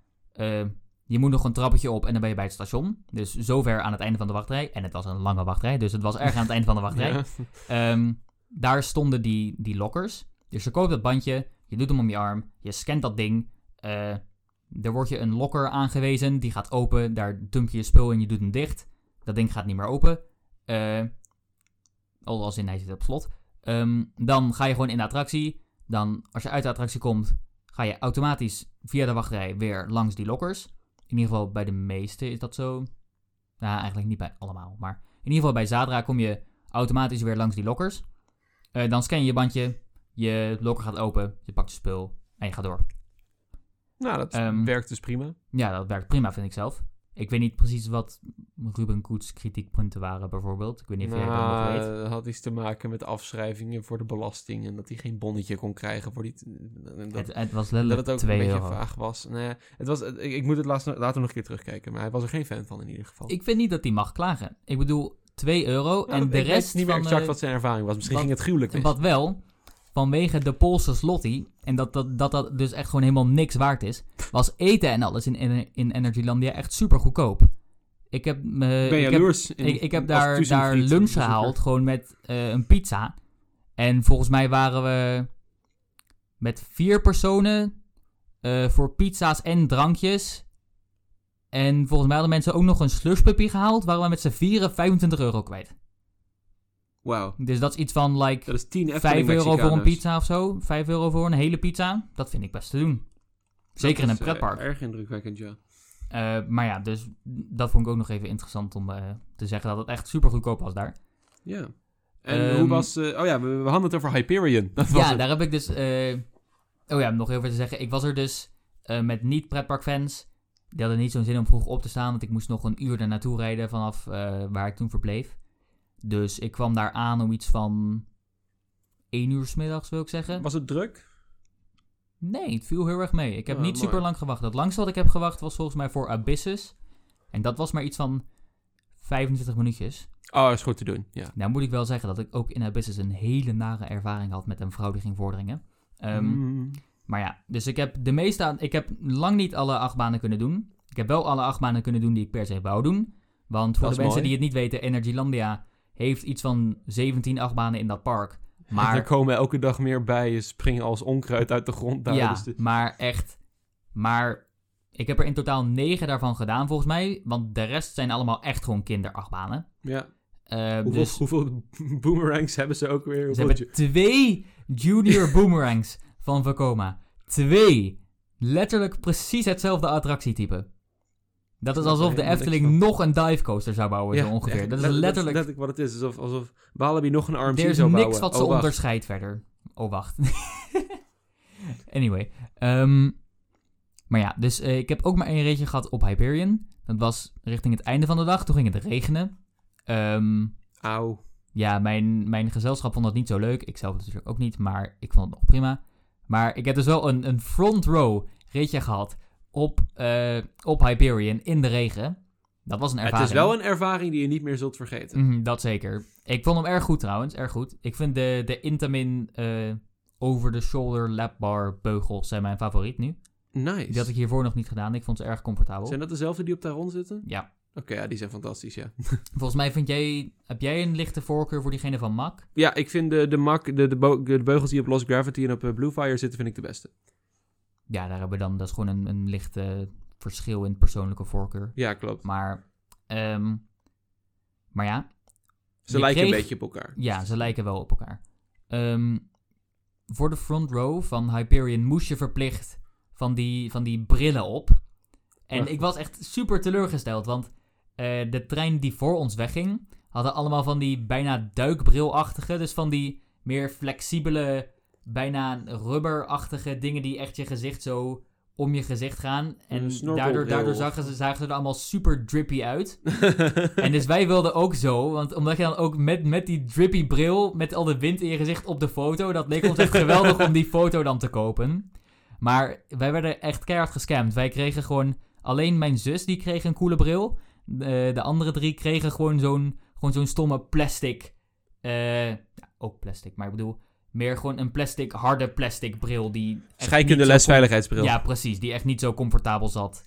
je moet nog een trappetje op en dan ben je bij het station. Dus zover aan het einde van de wachtrij. En het was een lange wachtrij, dus het was erg aan het einde van de wachtrij. Ja. Ehm, daar stonden die, die lockers. Dus je koopt dat bandje, je doet hem om je arm, je scant dat ding. Er wordt je een locker aangewezen, die gaat open. Daar dump je je spul in, je doet hem dicht. Dat ding gaat niet meer open. Eh al als in hij zit op slot. Ehm, dan ga je gewoon in de attractie. Dan, als je uit de attractie komt, ga je automatisch via de wachtrij weer langs die lockers. In ieder geval bij de meeste is dat zo. Nou, eigenlijk niet bij allemaal. Maar in ieder geval bij Zadra kom je automatisch weer langs die lockers. Eh, dan scan je je bandje, je locker gaat open, je pakt je spul en je gaat door. Nou, dat Ehm, werkt dus prima. Ja, dat werkt prima, vind ik zelf. Ik weet niet precies wat Ruben Koets kritiekpunten waren, bijvoorbeeld. Ik weet niet of jij dat nog Nou, weet. dat had iets te maken met afschrijvingen voor de belasting. En dat hij geen bonnetje kon krijgen voor die... Dat, Het, het was dat letterlijk het ook 2 een beetje euro. vaag was. Nee, het was ik, ik moet het laatst, later nog een keer terugkijken. Maar hij was er geen fan van in ieder geval. Ik vind niet dat hij mag klagen. Ik bedoel, 2 euro Nou, en dat- de ik weet rest niet meer van... exact eh, wat zijn ervaring was. Misschien wat- ging het gruwelijk mis. Wat wel, vanwege de Poolse slotty, en dat dat, dat dat dus echt gewoon helemaal niks waard is, was eten en alles in, in, in Energylandia echt super goedkoop. Ik heb, me, ben ik heb, in- ik, ik heb daar, daar lunch gehaald, gewoon met eh, een pizza. En volgens mij waren we met vier personen eh, voor pizza's en drankjes. En volgens mij hadden mensen ook nog een slushpuppy gehaald. Waren we met z'n vieren 25 euro kwijt. Wauw. Dus dat is iets van like Dat is 10 5 Efteling euro voor een pizza of zo. 5 euro voor een hele pizza. Dat vind ik best te doen. Zeker in een is, eh, pretpark. erg indrukwekkend, ja. Eh, maar ja, dus dat vond ik ook nog even interessant om eh, te zeggen dat het echt super goedkoop was daar. Ja. En Ehm, hoe was... oh ja, we, we hadden het over Hyperion. Dat was Ja, het. daar heb ik dus. oh ja, nog even te zeggen. Ik was er dus met niet-pretparkfans. Die hadden niet zo'n zin om vroeg op te staan. Want ik moest nog een uur daar naartoe rijden vanaf waar ik toen verbleef. Dus ik kwam daar aan om iets van. 1 uur 's middags wil ik zeggen. Was het druk? Nee, het viel heel erg mee. Ik heb Oh, niet mooi. super lang gewacht. Het langste wat ik heb gewacht was volgens mij voor Abyssus. En dat was maar iets van 25 minuutjes. Oh, is goed te doen, ja. Nou moet ik wel zeggen dat ik ook in Abyssus een hele nare ervaring had met een vrouw die ging voordringen. Ehm, Mm. Maar ja, dus ik heb de meeste aan, Ik heb lang niet alle achtbanen kunnen doen. Ik heb wel alle achtbanen kunnen doen die ik per se wou doen. Want voor Dat de mensen mooi. die het niet weten, Energylandia heeft iets van 17 achtbanen in dat park. er Maar, komen elke dag meer bij. Je springen als onkruid uit de grond daar. ja, Dus de- maar echt. Maar ik heb er in totaal 9 daarvan gedaan volgens mij. Want de rest zijn allemaal echt gewoon kinderachtbanen. ja. Eh, Hoeveel, dus hoeveel boomerangs hebben ze ook weer? ze hebben twee junior boomerangs van Vekoma. Twee. Letterlijk precies hetzelfde attractietype. Dat is alsof de Efteling nog een divecoaster zou bouwen, Ja, zo ongeveer. echt, Dat is let- letterlijk... Dat is letterlijk wat het is. Alsof, alsof Walibi nog een RMC er is zou niks bouwen. wat ze Oh, onderscheidt verder. Oh, wacht. anyway. ehm, maar ja, dus eh, ik heb ook maar één ritje gehad op Hyperion. Dat was richting het einde van de dag. Toen ging het regenen. Ehm, Auw. ja, mijn, mijn gezelschap vond dat niet zo leuk. Ik zelf natuurlijk ook niet, maar ik vond het nog prima. Maar ik heb dus wel een, een front row ritje gehad op, eh, op Hyperion in de regen. Dat was een ervaring. Het is wel een ervaring die je niet meer zult vergeten. Mhm, dat zeker. Ik vond hem erg goed trouwens, erg goed. Ik vind de, de Intamin eh, over-the-shoulder lapbar beugels zijn mijn favoriet nu. Nice. Die had ik hiervoor nog niet gedaan. Ik vond ze erg comfortabel. Zijn dat dezelfde die op Taron zitten? Ja. Oké, ja, die zijn fantastisch, ja. Volgens mij vind jij, heb jij een lichte voorkeur voor diegene van Mac? Ja, ik vind de, de, mak, de, de, beugels die op Lost Gravity en op eh, Blue Fire zitten, vind ik de beste. Ja, daar hebben we dan, dat is gewoon een, een licht eh, verschil in persoonlijke voorkeur. Ja, klopt. Maar, ehm, maar ja, Ze lijken een beetje op elkaar. Ja, ze lijken wel op elkaar. Ehm, voor de front row van Hyperion moest je verplicht van die, van die brillen op. En ik was echt super teleurgesteld, want eh, de trein die voor ons wegging, hadden allemaal van die bijna duikbrilachtige, dus van die meer flexibele, bijna rubberachtige dingen die echt je gezicht zo om je gezicht gaan. En daardoor, daardoor zagen, ze, zagen ze er allemaal super drippy uit. En dus wij wilden ook zo, want omdat je dan ook met, met die drippy bril, met al de wind in je gezicht op de foto, dat leek ons echt geweldig om die foto dan te kopen. Maar wij werden echt keihard gescamd. Wij kregen gewoon, alleen mijn zus die kreeg een coole bril. De, de andere drie kregen gewoon zo'n gewoon zo'n stomme plastic, eh, ja, ook plastic, maar ik bedoel, meer gewoon een plastic, harde plastic bril die... echt Scheikunde niet zo les com- veiligheidsbril. Ja, precies, die echt niet zo comfortabel zat.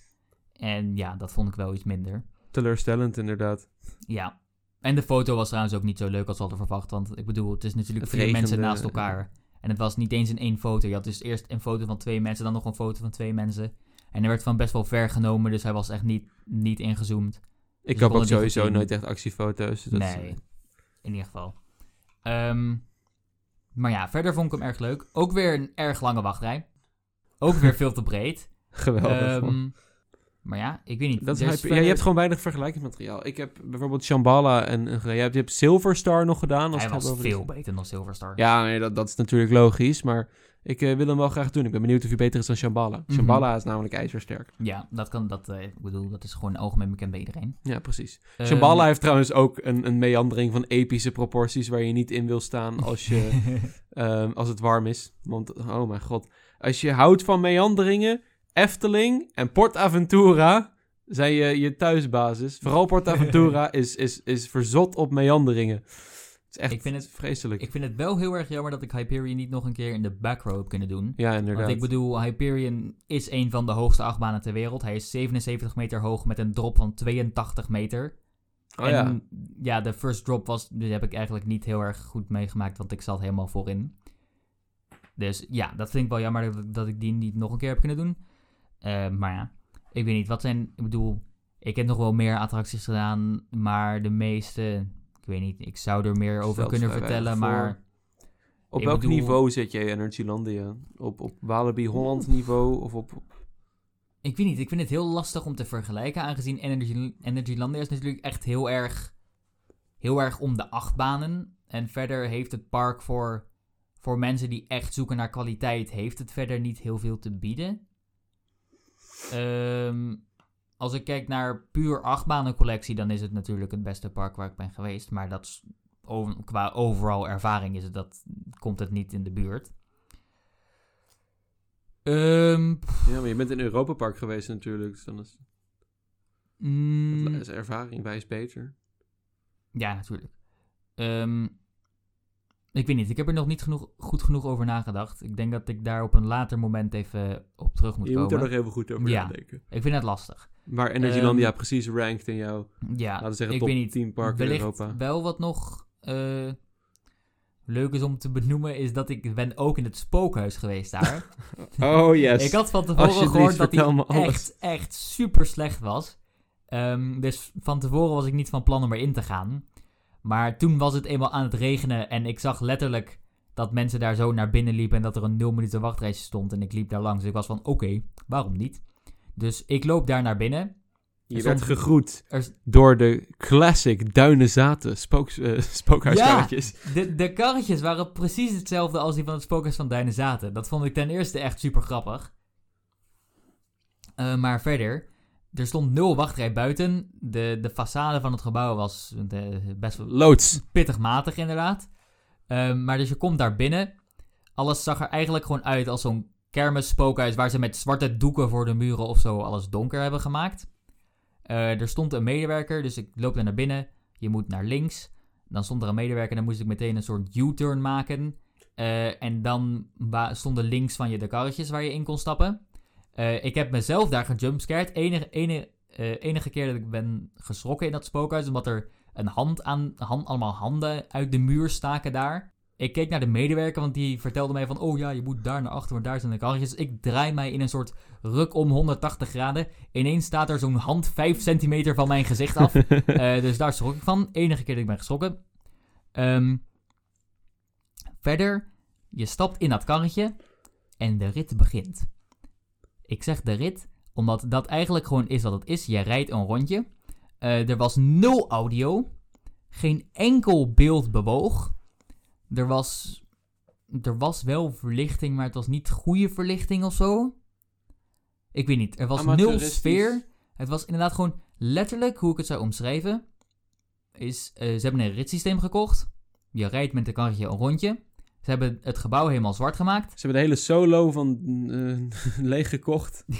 En ja, dat vond ik wel iets minder. Teleurstellend inderdaad. Ja. En de foto was trouwens ook niet zo leuk als we hadden verwacht. Want ik bedoel, het is natuurlijk Het vier mensen naast elkaar. En het was niet eens in één foto. Je had dus eerst een foto van twee mensen, dan nog een foto van twee mensen. En hij werd van best wel ver genomen, dus hij was echt niet, niet ingezoomd. Ik Dus heb ook sowieso nooit echt actiefoto's. dus dat is- nee, in ieder geval. Ehm, maar ja, verder vond ik hem erg leuk. Ook weer een erg lange wachtrij. Ook weer veel te breed. Geweldig. Ehm, maar ja, ik weet niet. Dat ja, je hebt gewoon weinig vergelijkingsmateriaal. Ik heb bijvoorbeeld Shambhala en, en je, hebt, je hebt Silverstar nog gedaan. Als Hij het was veel beter dan Silverstar. Ja, nee, dat, dat is natuurlijk logisch. Maar ik eh, wil hem wel graag doen. Ik ben benieuwd of hij beter is dan Shambhala. Mhm. Shambhala is namelijk ijzersterk. Ja, dat kan, dat, eh, ik bedoel, dat is gewoon algemeen bekend bij iedereen. Ja, precies. Ehm, Shambhala heeft trouwens ook een, een meandering van epische proporties... waar je niet in wil staan als, je, ehm, als het warm is. Want, oh mijn god. Als je houdt van meanderingen... Efteling en PortAventura zijn je, je thuisbasis. Vooral PortAventura is, is, is verzot op meanderingen. Het is echt Ik vind het- vreselijk. ik vind het wel heel erg jammer dat ik Hyperion niet nog een keer in de backrow heb kunnen doen. ja, inderdaad. Want ik bedoel, Hyperion is een van de hoogste achtbanen ter wereld. Hij is 77 meter hoog met een drop van 82 meter. oh en ja. ja, de first drop was, dus heb ik eigenlijk niet heel erg goed meegemaakt, want ik zat helemaal voorin. Dus ja, dat vind ik wel jammer dat, ik- dat ik die niet nog een keer heb kunnen doen. Eh, maar ja, ik weet niet, wat zijn, ik bedoel, ik heb nog wel meer attracties gedaan, maar de meeste, ik weet niet, ik zou er meer over kunnen vertellen, maar Op welk bedoel- niveau zit jij Energylandia? Op, op Walibi Holland niveau of op... ik weet niet, ik vind het heel lastig om te vergelijken, aangezien Energy, Energylandia is natuurlijk echt heel erg, heel erg om de achtbanen. En verder heeft het park voor, voor mensen die echt zoeken naar kwaliteit, heeft het verder niet heel veel te bieden. Ehm, als ik kijk naar puur achtbanencollectie, dan is het natuurlijk het beste park waar ik ben geweest. Maar dat is, over- qua overal ervaring is het, dat, komt het niet in de buurt. Ehm, Ja, maar je bent in Europa Park geweest natuurlijk. Dus dan is, mm, is ervaring wijs beter. Ja, natuurlijk. Ehm, ik weet niet, ik heb er nog niet genoeg, goed genoeg over nagedacht. Ik denk dat ik daar op een later moment even op terug moet je komen. moet er nog even goed over Ja. nadenken. Ik vind het lastig. Waar Energylandia Ehm, precies rankt in jouw, Ja, laten we zeggen, ik top weet niet. 10 parken in Europa. wel wat nog eh, leuk is om te benoemen, is dat ik ben ook in het spookhuis geweest daar. Oh yes. Ik had van tevoren gehoord dat alles. echt, echt super slecht was. Ehm, dus van tevoren was ik niet van plan om erin te gaan. Maar toen was het eenmaal aan het regenen en ik zag letterlijk dat mensen daar zo naar binnen liepen en dat er een 0 minuten wachtreisje stond en ik liep daar langs. Dus ik was van, oké, waarom niet? Dus ik loop daar naar binnen. je werd stond- gegroet Er, door de classic Duinenzaten spook, eh, spookhuiskarretjes. de, de karretjes waren precies hetzelfde als die van het spookhuis van Duinen Dat vond ik ten eerste echt super grappig. Eh, maar verder, er stond nul wachtrij buiten. De, de façade van het gebouw was de, best wel Loods. pittig matig inderdaad. Maar dus je komt daar binnen. Alles zag er eigenlijk gewoon uit als zo'n kermis-spookhuis... waar ze met zwarte doeken voor de muren of zo alles donker hebben gemaakt. Eh, er stond een medewerker, dus ik loop naar binnen. Je moet naar links. Dan stond er een medewerker, dan moest ik meteen een soort U-turn maken. Eh, en dan stonden links van je de karretjes waar je in kon stappen. Eh, ik heb mezelf daar gejumpscared. Enige, enige, enige keer dat ik ben geschrokken in dat spookhuis, omdat er een hand aan, hand, allemaal handen uit de muur staken daar. Ik keek naar de medewerker, want die vertelde mij van, oh ja, je moet daar naar achter, want daar zijn de karretjes. Ik draai mij in een soort ruk om 180 graden. Ineens staat er zo'n hand 5 centimeter van mijn gezicht af. Eh, dus daar schrok ik van. Enige keer dat ik ben geschrokken. Ehm, verder, je stapt in dat karretje en de rit begint. Ik zeg de rit, omdat dat eigenlijk gewoon is wat het is. Je rijdt een rondje. Eh, er was nul audio. Geen enkel beeld bewoog. Er was, er was wel verlichting, maar het was niet goede verlichting of zo. Ik weet niet. Er was nul sfeer. Het was inderdaad gewoon letterlijk, hoe ik het zou omschrijven, is, eh, ze hebben een ritssysteem gekocht. Je rijdt met een karretje een rondje. Ze hebben het gebouw helemaal zwart gemaakt. Ze hebben de hele solo van eh leeg gekocht.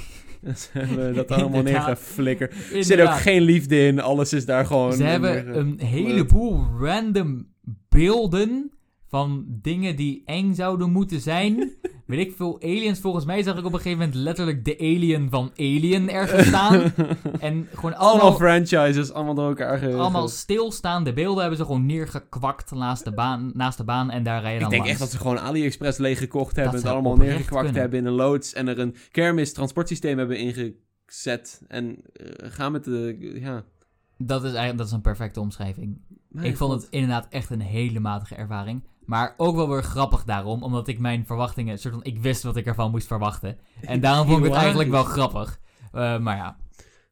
Ze hebben dat allemaal neergeflikkerd. Er zit ook geen liefde in. Alles is daar gewoon... Ze hebben een heleboel random beelden van dingen die eng zouden moeten zijn. Weet ik veel, aliens. Volgens mij zag ik op een gegeven moment letterlijk de alien van Alien ergens staan. En gewoon allemaal allemaal, franchises, allemaal door elkaar ge... allemaal stilstaande beelden hebben ze gewoon neergekwakt naast de baan, naast de baan en daar rijden Ik dan denk langs. echt dat ze gewoon AliExpress leeggekocht hebben. Het zou allemaal neergekwakt kunnen. hebben in een loods. En er een kermis transportsysteem hebben ingezet. En eh, gaan met de... Ja. Dat is eigenlijk dat is een perfecte omschrijving. Ik vond het inderdaad echt een hele matige ervaring. Maar ook wel weer grappig daarom, omdat ik mijn verwachtingen, soort van, ik wist wat ik ervan moest verwachten. En daarom vond ik het eigenlijk wel grappig. Eh, maar ja,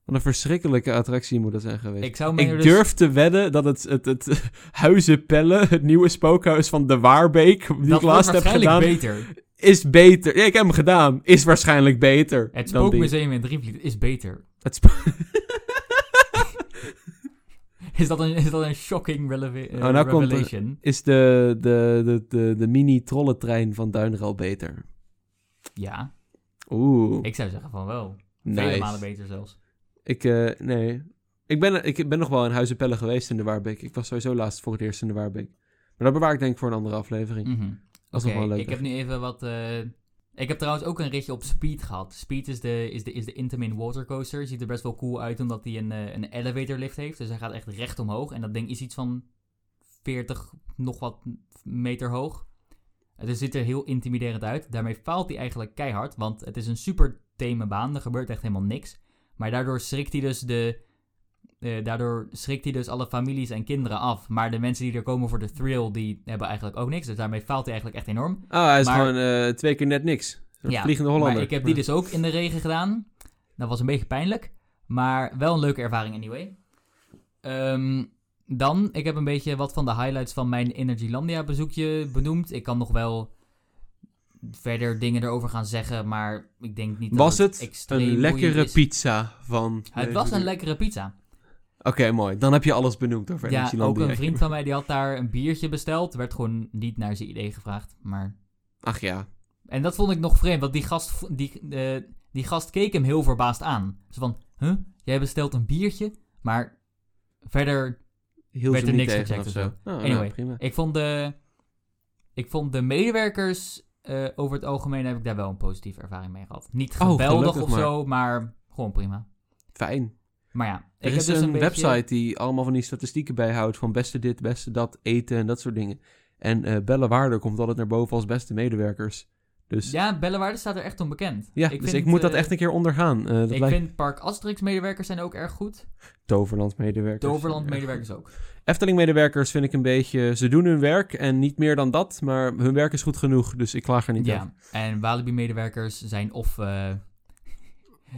Wat een verschrikkelijke attractie moet dat zijn geweest. ik zou Ik dus- durf te wedden dat het, het, het Huizenpellen, het nieuwe spookhuis van de Waarbeek, die dat ik laatst heb gedaan, beter. is beter. Ja, ik heb hem gedaan. Is waarschijnlijk beter. Het. Spookmuseum in Drievliet is beter. Het Is dat een, is dat een shocking eh, Oh, nou komt revelation? is de, de, de, de, de mini-trollentrein van Duinrel beter? Ja, Oeh, ik zou zeggen van wel. Vele nice. malen beter zelfs. Ik, eh, nee. Ik ben, ik ben nog wel in Huizenpellen geweest in de Waarbeek. Ik was sowieso laatst voor het eerst in de Waarbeek. Maar dat bewaar ik denk ik voor een andere aflevering. Mhm. Dat is nog wel leuk. ik heb nu even wat... eh, ik heb trouwens ook een ritje op Speed gehad. Speed is de, is de, is de Intamin Watercoaster. Ziet er best wel cool uit omdat hij een, eh, een elevator lift heeft. Dus hij gaat echt recht omhoog. En dat ding is iets van 40 nog wat meter hoog. Het ziet er heel intimiderend uit. Daarmee faalt hij eigenlijk keihard. Want het is een super tame baan. Er gebeurt echt helemaal niks. Maar daardoor schrikt hij dus de... eh, daardoor schrikt hij dus alle families en kinderen af. Maar de mensen die er komen voor de thrill, die hebben eigenlijk ook niks. Dus daarmee faalt hij eigenlijk echt enorm. Ah, hij is Maar- gewoon eh, twee keer net niks. Ja, vliegende Hollander. Maar ik heb die dus ook in de regen gedaan. Dat was een beetje pijnlijk. Maar wel een leuke ervaring anyway. Ehm, dan, ik heb een beetje wat van de highlights van mijn Energylandia bezoekje benoemd. Ik kan nog wel verder dingen erover gaan zeggen, maar ik denk niet Was dat het extreem een lekkere pizza van... Het was een lekkere pizza. Oké, mooi. Dan heb je alles benoemd over Ja, ook een vriend van mij die had daar een biertje besteld. Werd gewoon niet naar zijn idee gevraagd, maar... Ach ja. En dat vond ik nog vreemd, want die gast, die, eh, die gast keek hem heel verbaasd aan. Zo van, huh? Jij bestelt een biertje? Maar verder, Heel Werd er niks gecheckt of zo. Oh, Anyway. nou, prima. ik vond de, ik vond de medewerkers eh, over het algemeen heb ik daar wel een positieve ervaring mee gehad. Niet Oh, geweldig gelukkig of maar. zo, maar gewoon prima. Fijn. Maar ja, Er ik is heb dus een, een, beetje- website die allemaal van die statistieken bijhoudt van beste dit, beste dat, eten en dat soort dingen. En eh Belle Waarder komt altijd naar boven als beste medewerkers. Dus ja, Ja, Bellewaarde staat er echt onbekend. dus vind, ik moet dat eh, echt een keer ondergaan. Eh dat Ik lijkt vind Park Asterix medewerkers zijn ook erg goed. Toverland medewerkers. Toverland Ja. medewerkers ook. Efteling medewerkers vind ik een beetje, ze doen hun werk en niet meer dan dat, maar hun werk is goed genoeg, dus ik klaag er niet over. Ja, en Walibi medewerkers zijn of, eh,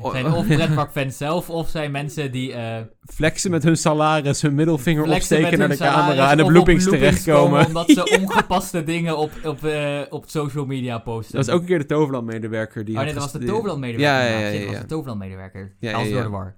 zijn of pretparkfans zelf, of zijn mensen die eh, Flexen met hun salaris, hun middelvinger opsteken naar de camera en de bloopings loopings terechtkomen. komen Omdat ze ongepaste dingen op, op, eh, op social media posten. Dat was ook een keer de Toverland medewerker. Die oh nee, dat was de gest- die- Toverland medewerker. Ja, ja, ja. Shit, ja, dat was ja. de Toverland medewerker. Ja, ja, door ja. de war.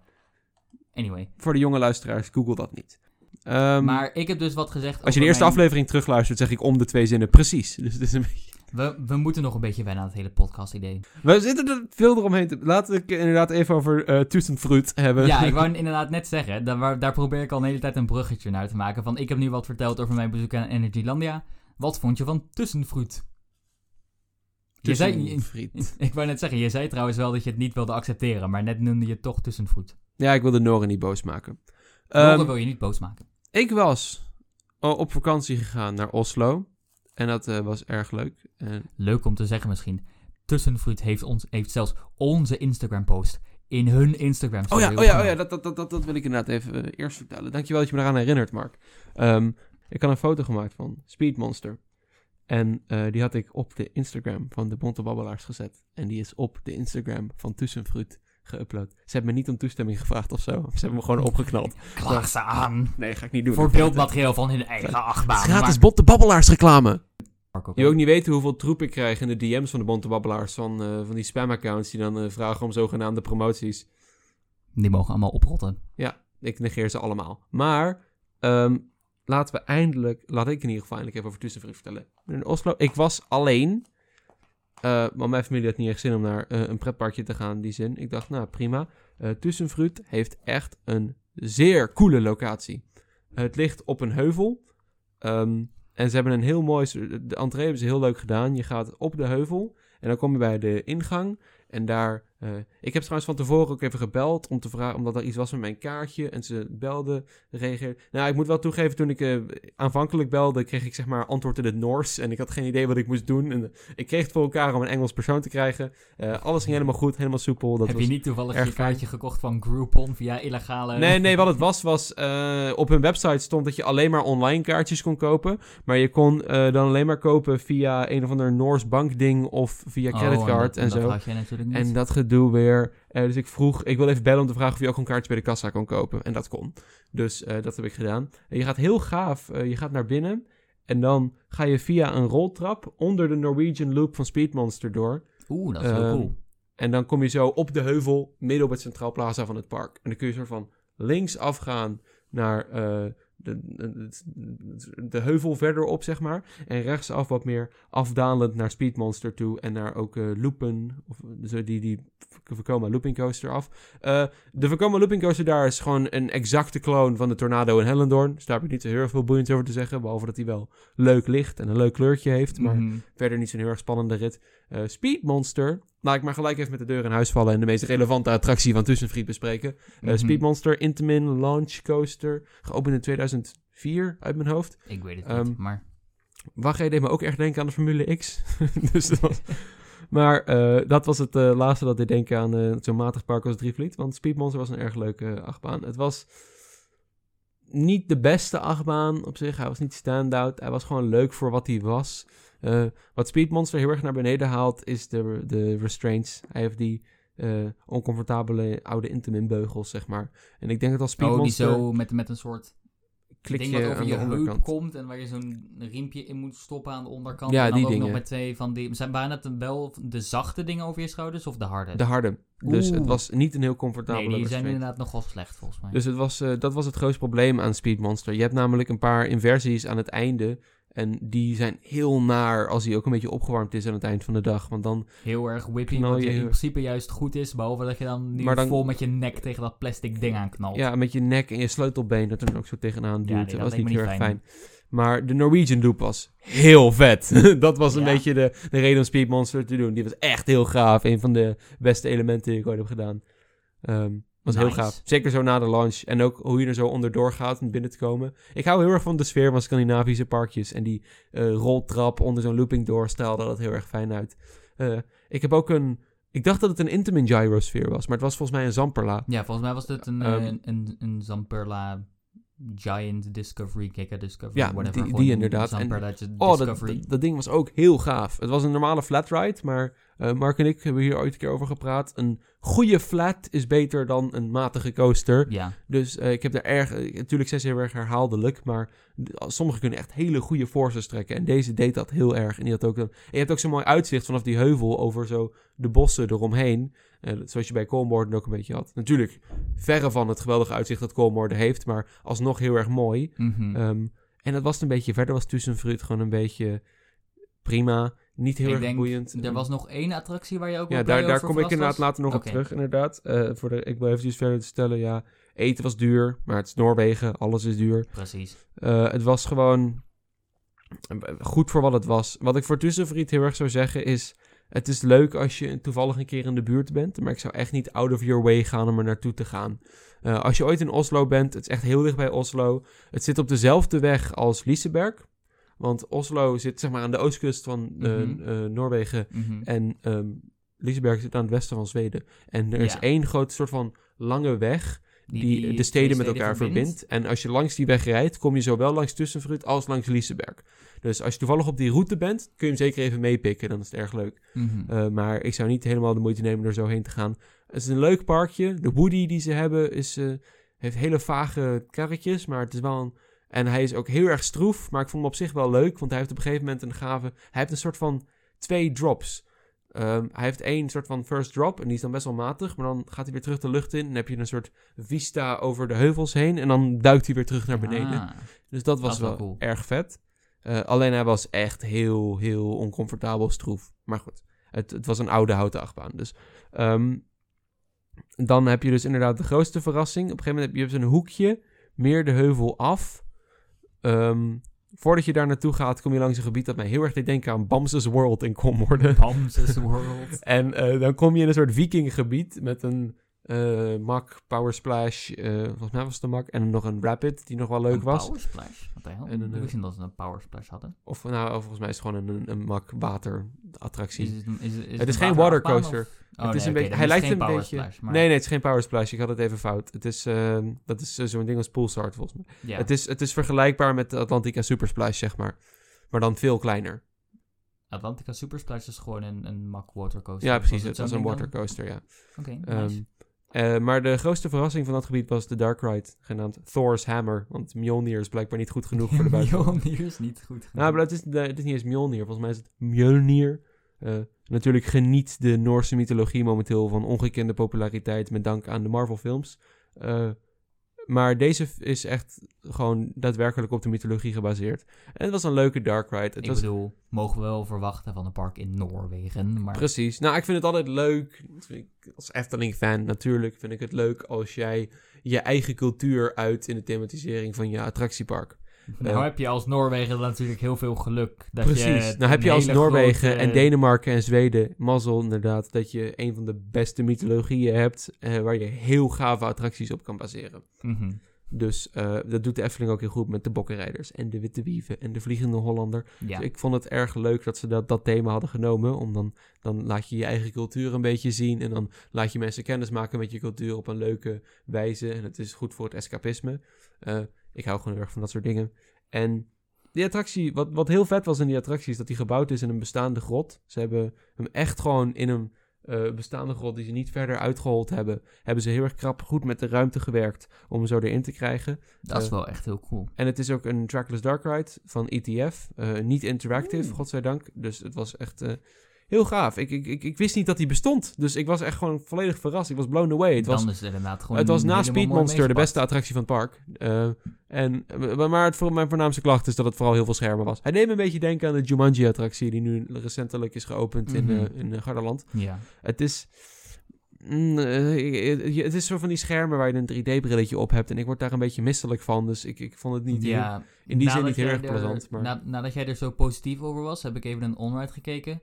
Anyway. Voor de jonge luisteraars, google dat niet. Ehm, maar ik heb dus wat gezegd als je de eerste mijn- aflevering terugluistert, zeg ik om de twee zinnen precies. Dus het is een beetje... We, we moeten nog een beetje wennen aan het hele podcast idee. We zitten er veel eromheen te... Laten we het inderdaad even over eh Tussenfruit hebben. Ja, ik wou inderdaad net zeggen, daar, daar probeer ik al een hele tijd een bruggetje naar te maken. Van, ik heb nu wat verteld over mijn bezoek aan Energylandia. Wat vond je van tussenfruit? Je zei, Tussenfriet. ik wou net zeggen, je zei trouwens wel dat je het niet wilde accepteren, maar net noemde je het toch tussenfruit. Ja, ik wilde Noren niet boos maken. Waarom Ehm, wil je niet boos maken? ik was op vakantie gegaan naar Oslo. En dat eh, was erg leuk. En Leuk om te zeggen misschien. Tussenfruit heeft, ons, heeft zelfs onze Instagram-post in hun Instagram Oh ja, oh ja, oh ja dat, dat, dat, dat, wil ik inderdaad even eh, eerst vertellen. Dankjewel dat je me eraan herinnert, Mark. Ehm, Ik had een foto gemaakt van Speed Monster. En eh, die had ik op de Instagram van de Bonte Babbelaars gezet. En die is op de Instagram van Tussenfruit geüpload. Ze hebben me niet om toestemming gevraagd of zo. Ze hebben me gewoon opgeknald. Klaag ze aan. Nee, ga ik niet doen. Voor beeldmateriaal van hun eigen achtbaan. Gratis Bonte Babbelaars reclame. Je wil ook niet weten hoeveel troep ik krijg in de DM's van de Bonte Babbelaars. Van, eh, van die spamaccounts die dan eh, vragen om zogenaamde promoties. Die mogen allemaal oprotten. Ik negeer ze allemaal. Maar ehm, laten we eindelijk, laat ik in ieder geval eindelijk even over Tussenfruit vertellen. In Oslo, ik was alleen. Eh, want mijn familie had niet echt zin om naar eh, een pretparkje te gaan, in die zin. Ik dacht, nou prima. Eh Tussenfruit heeft echt een zeer coole locatie. het ligt op een heuvel. Ehm, en ze hebben een heel mooi, de entree hebben ze heel leuk gedaan. Je gaat op de heuvel en dan kom je bij de ingang. En daar, eh, ik heb trouwens van tevoren ook even gebeld om te vragen, omdat er iets was met mijn kaartje. En ze belden, reageerden. Nou, ik moet wel toegeven, toen ik eh, aanvankelijk belde, kreeg ik zeg maar antwoord in het Noors. En ik had geen idee wat ik moest doen. En, eh, ik kreeg het voor elkaar om een Engels persoon te krijgen. Alles ging helemaal goed, helemaal soepel. Dat Heb was... je niet toevallig je kaartje gekocht van Groupon via illegale... Nee, nee, wat het was, was op hun website stond dat je alleen maar online kaartjes kon kopen. Maar je kon dan alleen maar kopen via een of ander Noors bankding of via Oh, creditcard dat- en, dat zo. had jij natuurlijk niet. En dat gedoe weer. Eh, dus ik vroeg, ik wil even bellen om te vragen of je ook een kaartje bij de kassa kon kopen. En dat kon. Dus eh, dat heb ik gedaan. En je gaat heel gaaf, eh, je gaat naar binnen. En dan ga je via een roltrap onder de Norwegian Loop van Speedmonster door. Oeh, dat is heel Ehm, cool. En dan kom je zo op de heuvel, midden op het Centraal Plaza van het park. En dan kun je soort van links afgaan naar de, de, de heuvel verderop, zeg maar. En rechtsaf wat meer afdalend naar Speedmonster toe. En naar ook eh Loopen, of zo die, die Vekoma Looping Coaster af. Eh, de Vekoma Looping Coaster daar is gewoon een exacte clone van de Tornado in Hellendoorn. Dus daar heb ik niet zo heel veel boeiend over te zeggen. Behalve dat hij wel leuk ligt en een leuk kleurtje heeft. Maar Mhm. Verder niet zo'n heel erg spannende rit. Eh Speed Monster. Laat ik maar gelijk even met de deur in huis vallen en de meest relevante attractie van Tussenfried bespreken. Eh Mhm. Speed Monster Intamin Launch Coaster. Geopend in 2004 uit mijn hoofd. Ik weet het Ehm, niet, maar... Wachtrij deed me ook echt denken aan de Formule X. dus dat was... Maar eh, dat was het laatste dat ik denk aan zo'n matig park als Drievliet. Want Speed Monster was een erg leuke achtbaan. Het was niet de beste achtbaan op zich. Hij was niet stand-out. Hij was gewoon leuk voor wat hij was. Eh, wat Speed Monster heel erg naar beneden haalt, is de, de restraints. Hij heeft die eh, oncomfortabele oude Intamin beugels, zeg maar. En ik denk dat als Speed oh, die zo met, met een soort klik ding wat over je heup komt en waar je zo'n riempje in moet stoppen aan de onderkant. Ja, en dan die ook dingen. nog met twee van die... Zijn, waren het wel de zachte dingen over je schouders of de harde? De harde. Dus Oeh. het was niet een heel comfortabele nee, die zijn inderdaad nogal slecht volgens mij. Dus het was, eh, dat was het grootste probleem aan Speed Monster. Je hebt namelijk een paar inversies aan het einde. En die zijn heel naar als hij ook een beetje opgewarmd is aan het eind van de dag. Want dan, Heel erg whippy, wat je in principe juist goed is. Behalve dat je dan nu dan- vol met je nek tegen dat plastic ding aanknalt. ja, met je nek en je sleutelbeen dat er dan ook zo tegenaan duwt. nee, dat was niet heel erg fijn. Maar de Norwegian loop was heel vet. dat was een Ja. beetje de, de reden om Speed Monster te doen. Die was echt heel gaaf. Een van de beste elementen die ik ooit heb gedaan. Ehm was heel gaaf. Zeker zo na de launch. En ook hoe je er zo onderdoor gaat om binnen te komen. Ik hou heel erg van de sfeer van Scandinavische parkjes. En die eh, roltrap onder zo'n looping door stelde dat heel erg fijn uit. Eh, ik heb ook een... Ik dacht dat het een Intamin gyrosphere was. Maar het was volgens mij een Zamperla. Ja, volgens mij was een, Ehm, eh, een, een, een Zamperla Giant Discovery, Giga Discovery, Ja, whatever. die- die inderdaad. En- Oh, dat, dat, dat ding was ook heel gaaf. Het was een normale flat ride, maar eh, Mark en ik hebben hier ooit een keer over gepraat. Een goede flat is beter dan een matige coaster. ja, Dus eh, ik heb er erg... eh, natuurlijk zijn ze heel erg herhaaldelijk, maar sommige kunnen echt hele goede forces trekken. En deze deed dat heel erg. En die had ook een, en je hebt ook zo'n mooi uitzicht vanaf die heuvel over zo de bossen eromheen. Eh, zoals je bij Kolmorden ook een beetje had. Natuurlijk verre van het geweldige uitzicht dat Kolmorden heeft, maar alsnog heel erg mooi. mhm. Ehm, en dat was het een beetje verder, was Tussenfruit gewoon een beetje prima. Niet heel ik erg denk, boeiend. er was nog één attractie waar je ook ja, daar, daar kom ik inderdaad later nog op terug, inderdaad. Eh, voor de, ik wil eventjes verder te stellen, ja, eten was duur, maar het is Noorwegen, alles is duur. Precies. Eh, het was gewoon goed voor wat het was. Wat ik voor Tussenfriet heel erg zou zeggen is... Het is leuk als je toevallig een keer in de buurt bent. Maar ik zou echt niet out of your way gaan om er naartoe te gaan. Eh, als je ooit in Oslo bent, het is echt heel dicht bij Oslo. Het zit op dezelfde weg als Liseberg. Want Oslo zit zeg maar aan de oostkust van eh, Mhm. eh, Noorwegen. Mhm. En ehm Liseberg zit aan het westen van Zweden. En er is één grote soort van lange weg die, Die- die de steden met elkaar verbindt. verbindt. En als je langs die weg rijdt, kom je zowel langs Tussenfruit als langs Liseberg. Dus als je toevallig op die route bent, kun je hem zeker even meepikken. Dan is het erg leuk. Mhm. Eh, maar ik zou niet helemaal de moeite nemen er zo heen te gaan. Het is een leuk parkje. De Woody die ze hebben is, eh, heeft hele vage karretjes, maar het is wel een... En hij is ook heel erg stroef, maar ik vond hem op zich wel leuk, want hij heeft op een gegeven moment een gave... Hij heeft een soort van twee drops. Ehm, hij heeft één soort van first drop en die is dan best wel matig, maar dan gaat hij weer terug de lucht in. En dan heb je een soort vista over de heuvels heen en dan duikt hij weer terug naar beneden. Ah, Dus dat was wel wel, cool. erg vet. Eh, alleen hij was echt heel, heel oncomfortabel stroef. Maar goed, het, het was een oude houten achtbaan. Dus ehm, dan heb je dus inderdaad de grootste verrassing. Op een gegeven moment heb je dus een hoekje, meer de heuvel af. Ehm, voordat je daar naartoe gaat, kom je langs een gebied dat mij heel erg deed denken aan Bamses World in Commorden. Bamses World. En eh, dan kom je in een soort vikinggebied met een eh mak, power splash, eh, volgens mij was het een mak, en nog een rapid die nog wel leuk Een was. Power Splash? Wat de hel? En een, ik eh, wist niet dat ze een Power Splash hadden. Of nou, volgens mij is het gewoon een, een mak water attractie. Is het, is, is het is geen watercoaster. Oh, het is een oké, beetje, hij is lijkt een beetje. Splash, maar- Nee, nee, het is geen power splash. Ik had het even fout. Het is, eh, dat is zo'n ding als Poolstart volgens mij. Het, is, het is vergelijkbaar met de Atlantica Super Splash, zeg maar. Maar dan veel kleiner. Atlantica Super Splash is gewoon een, een mak watercoaster. Ja, precies. Het was zo'n een watercoaster, ja. Oké, Ehm, nice. Eh, maar de grootste verrassing van dat gebied was de Dark Ride, genaamd Thor's Hammer. Want Mjolnir is blijkbaar niet goed genoeg voor de buitenland. Mjolnir is niet goed Nou, maar het is, het is niet eens Mjolnir. Volgens mij is het Mjölnir. Eh, natuurlijk geniet de Noorse mythologie momenteel van ongekende populariteit met dank aan de Marvel-films. Eh, maar deze is echt gewoon daadwerkelijk op de mythologie gebaseerd. En het was een leuke dark ride. Het ik was, bedoel, mogen we wel verwachten van een park in Noorwegen, maar... Precies. Nou, ik vind het altijd leuk. Als Efteling-fan natuurlijk vind ik het leuk als jij je eigen cultuur uit in de thematisering van je attractiepark. Nou Eh, heb je als Noorwegen natuurlijk heel veel geluk. Dat Precies. Je nou heb je als Noorwegen grote- en Denemarken en Zweden mazzel inderdaad dat je een van de beste mythologieën hebt eh, waar je heel gave attracties op kan baseren. Mhm. Dus eh, dat doet de Efteling ook heel goed met de bokkenrijders en de witte wieven en de vliegende Hollander. Ja. Dus ik vond het erg leuk dat ze dat, dat thema hadden genomen. Om dan, dan laat je je eigen cultuur een beetje zien. En dan laat je mensen kennis maken met je cultuur op een leuke wijze. En het is goed voor het escapisme. Eh, ik hou gewoon heel erg van dat soort dingen. En die attractie, wat, wat heel vet was in die attractie, is dat die gebouwd is in een bestaande grot. Ze hebben hem echt gewoon in een eh, bestaande grot die ze niet verder uitgehold hebben. Hebben ze heel erg krap goed met de ruimte gewerkt om hem zo erin te krijgen. Dat is eh, wel echt heel cool. En het is ook een trackless dark ride van ETF. niet interactive, Oeh. godzijdank. Dus het was echt heel gaaf. Ik, ik, ik, ik wist niet dat die bestond. Dus ik was echt gewoon volledig verrast. Ik was blown away. Het was, Dan is het inderdaad gewoon het was na Speed Monster de beste attractie van het park. Eh, en, eh, maar het, voor mijn voornaamste klacht is dat het vooral heel veel schermen was. Hij deed me een beetje denken aan de Jumanji-attractie... die nu recentelijk is geopend in, eh, in Gardaland. Ja. Het is... mm, het is zo van die schermen waar je een 3D-brilletje op hebt. En ik word daar een beetje misselijk van. Dus ik, ik vond het niet heel- ja, in die zin niet heel erg er- plezant, maar- na- nadat jij er zo positief over was, heb ik even een onride gekeken.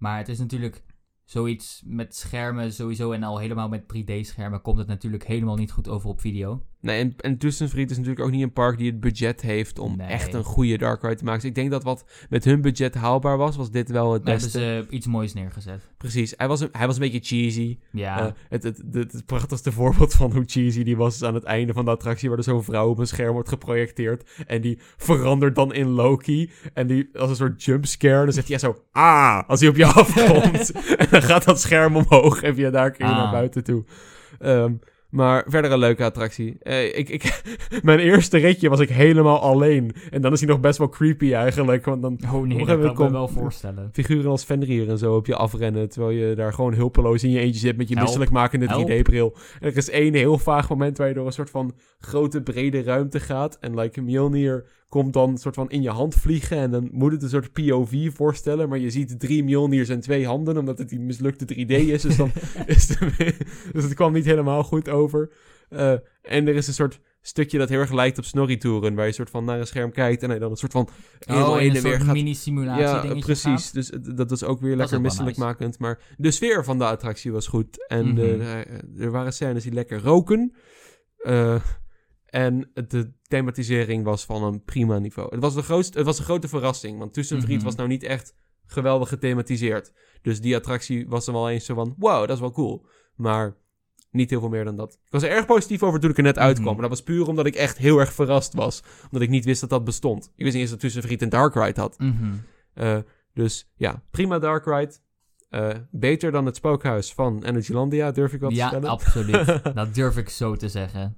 Maar het is natuurlijk zoiets met schermen sowieso en al helemaal met 3D-schermen komt het natuurlijk helemaal niet goed over op video. Nee, en, en Tussenfried is natuurlijk ook niet een park die het budget heeft om Nee. echt een goede dark ride te maken. Dus ik denk dat wat met hun budget haalbaar was, was dit wel het Daar hebben beste. ze iets moois neergezet. Precies, hij was, een, hij was een beetje cheesy. Ja, Eh, het, het, het, het prachtigste voorbeeld van hoe cheesy die was is aan het einde van de attractie, waar er zo'n vrouw op een scherm wordt geprojecteerd. En die verandert dan in Loki. En die als een soort jumpscare, dan zegt hij zo, ah, als hij op je afkomt. en dan gaat dat scherm omhoog en via daar kun je Ah. naar buiten toe. Ehm, maar verder een leuke attractie. Eh, ik, ik, mijn eerste ritje was ik helemaal alleen. En dan is hij nog best wel creepy eigenlijk. Want dan oh nee, dat kan ik me wel voorstellen. figuren als Fenrir en zo op je afrennen. Terwijl je daar gewoon hulpeloos in je eentje zit met je misselijkmakende Help. 3D-bril. En er is één heel vaag moment waar je door een soort van grote brede ruimte gaat. En like Mjolnir komt dan soort van in je hand vliegen. En dan moet het een soort POV voorstellen. Maar je ziet drie Mjolnirs en twee handen, omdat het die mislukte 3D is. Dus, dan is de- dus het kwam niet helemaal goed over. Eh, en er is een soort stukje dat heel erg lijkt op Snorri-toeren. Waar je soort van naar een scherm kijkt en hij dan een soort van helemaal Oh, heen in en weer gaat mini-simulatie ja, precies. gaat. Dus dat was ook weer lekker misselijkmakend. Maar de sfeer van de attractie was goed. En Mhm. de, eh, er waren scènes die lekker roken. Eh, en de thematisering was van een prima niveau. Het was, de grootste, het was een grote verrassing. Want Tussenvriet Mhm. was nou niet echt geweldig gethematiseerd. Dus die attractie was er wel eens zo van... Wow, dat is wel cool. Maar Niet heel veel meer dan dat. Ik was er erg positief over toen ik er net uitkwam. Mhm. Maar dat was puur omdat ik echt heel erg verrast was. Omdat ik niet wist dat dat bestond. Ik wist niet eens dat Tussenvriet een Dark Ride had. Mhm. Eh, dus ja, prima Dark Ride. Eh, beter dan het spookhuis van Energylandia, durf ik wel te Ja, stellen. absoluut. dat durf ik zo te zeggen.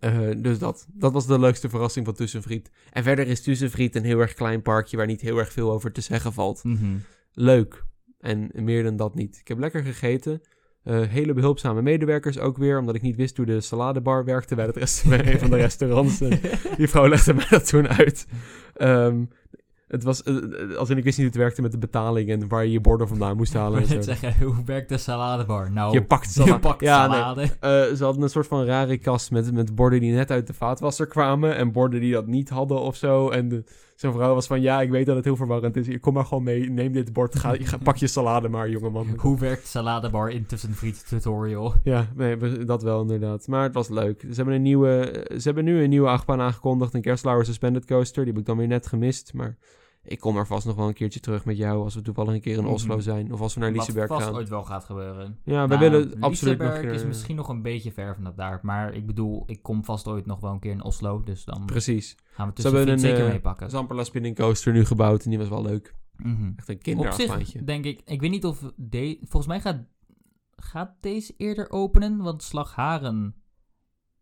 Eh, dus dat. Dat was de leukste verrassing van Tussenvriet. En verder is Tussenvriet een heel erg klein parkje waar niet heel erg veel over te zeggen valt. Mhm. Leuk. En meer dan dat niet. Ik heb lekker gegeten. Eh, hele behulpzame medewerkers ook weer, omdat ik niet wist hoe de saladebar werkte bij, het rest- bij een van de restaurants. Die vrouw legde mij dat toen uit. Ehm, het was, eh, eh, als in ik wist niet hoe het werkte met de betaling en waar je je borden vandaan moest halen. Ik wil zeggen, hoe werkt de saladebar? Nou, Je pakt salade. je pakt Ja, nee. salade. Eh, ze hadden een soort van rare kast met, met borden die net uit de vaatwasser kwamen. En borden die dat niet hadden of zo. En de- zo'n vrouw was van, ja, ik weet dat het heel verwarrend is. Kom maar gewoon mee, neem dit bord. Ga, ga- pak je salade maar, jongeman. Hoe werkt saladebar in tussenfriet tutorial? Ja, nee, dat wel inderdaad. Maar het was leuk. Ze hebben, een nieuwe, ze hebben nu een nieuwe achtbaan aangekondigd. Een Kerstlauer Suspended Coaster. Die heb ik dan weer net gemist. Maar ik kom er vast nog wel een keertje terug met jou. Als we toevallig een keer in Mhm. Oslo zijn. Of als we naar Wat Liseberg vast gaan. ooit wel gaat gebeuren. Ja, we Nou, willen absoluut nog... Een is keer- misschien nog een beetje ver van dat daar. Maar ik bedoel, ik kom vast ooit nog wel een keer in Oslo. Dus dan Precies. gaan we Ze hebben tussenfriet een, zeker eh, meepakken. Zamperla Spinning Coaster nu gebouwd. En die was wel leuk. Mhm. Echt een zich denk ik, ik weet niet of, de, volgens mij gaat, gaat deze eerder openen, want Slagharen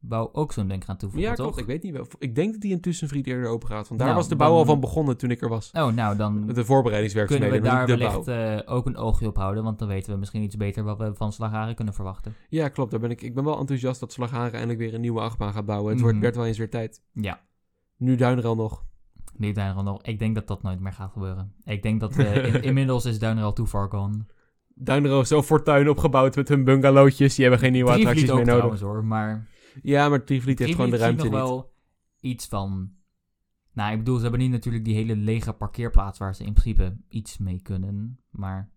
wou ook zo'n ding gaan toevoegen, Ja, toch? klopt. Ik weet niet wel. Ik denk dat die in Tussenvriet eerder open gaat. Want daar Nou, was de bouw al van begonnen toen ik er was. Oh, nou, dan De kunnen voorbereidingswerkzaamheden, we daar maar niet de bouw. wellicht eh, ook een oogje op houden, want dan weten we misschien iets beter wat we van Slagharen kunnen verwachten. Ja, klopt. Daar ben ik, ik ben wel enthousiast dat Slagharen eindelijk weer een nieuwe achtbaan gaat bouwen. Het Mhm. wordt, werd wel eens weer tijd. Ja, Nu Duinrel nog. niet Duinrel nog. Ik denk dat dat nooit meer gaat gebeuren. Ik denk dat we, in- inmiddels is Duinrel too far gone. Duinrel is zo'n fortuin opgebouwd met hun bungalowtjes. Die hebben geen nieuwe attracties ook meer nodig. trouwens hoor, maar Ja, maar Trivliet heeft gewoon de ruimte ziet niet. nog wel iets van... Nou, ik bedoel, ze hebben niet natuurlijk die hele lege parkeerplaats waar ze in principe iets mee kunnen, maar...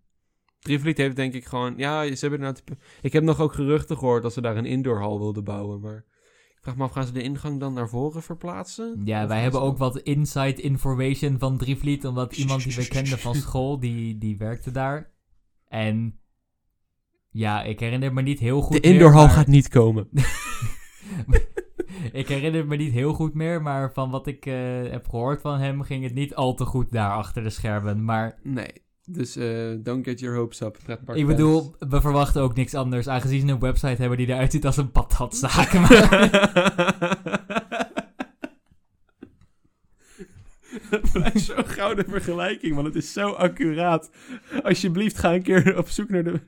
Trivliet heeft denk ik gewoon... Ja, ze hebben inderdaad... Ik heb nog ook geruchten gehoord dat ze daar een indoorhal wilden bouwen. Maar ik vraag me af, gaan ze de ingang dan naar voren verplaatsen? Ja, Of wij hebben ook wat inside information van Drievliet, omdat iemand die we kenden van school, die, die werkte daar. En ja, ik herinner me niet heel goed De indoorhal maar- gaat niet komen. ik herinner me niet heel goed meer, maar van wat ik eh, heb gehoord van hem ging het niet al te goed daar achter de schermen. Maar Nee. Dus eh, don't get your hopes up. pretpark ik bedoel, we verwachten ook niks anders, aangezien ze een website hebben die eruit ziet als een patatzaak. Maar Dat blijft zo'n gouden vergelijking, want het is zo accuraat. Alsjeblieft, ga een keer op zoek naar de...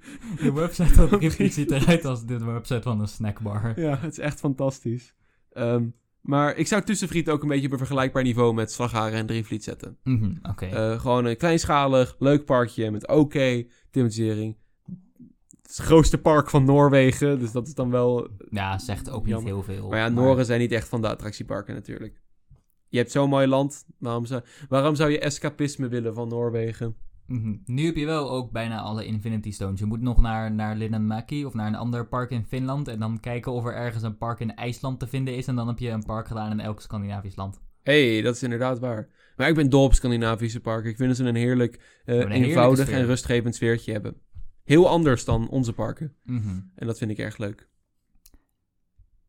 de website van Drievliet ziet eruit als de website van een snackbar. Ja, het is echt fantastisch. Ehm, maar ik zou Tussenvriet ook een beetje op een vergelijkbaar niveau met Slagharen en Drievliet zetten. Oké. Eh, gewoon een kleinschalig, leuk parkje met oké thematisering. Het is het grootste park van Noorwegen, dus dat is dan wel... ja, zegt ook niet heel veel. Maar ja, Nooren zijn niet echt van de attractieparken natuurlijk. Je hebt zo'n mooi land, waarom zou, waarom zou je escapisme willen van Noorwegen? Mhm. Nu heb je wel ook bijna alle Infinity Stones. Je moet nog naar, naar Linnanmäki of naar een ander park in Finland. En dan kijken of er ergens een park in IJsland te vinden is. En dan heb je een park gedaan in elk Scandinavisch land. Hé, hey, dat is inderdaad waar. Maar ik ben dol op Scandinavische parken. Ik vind dat ze een heerlijk, eh, een eenvoudig en rustgevend sfeertje hebben. Heel anders dan onze parken. Mhm. En dat vind ik erg leuk.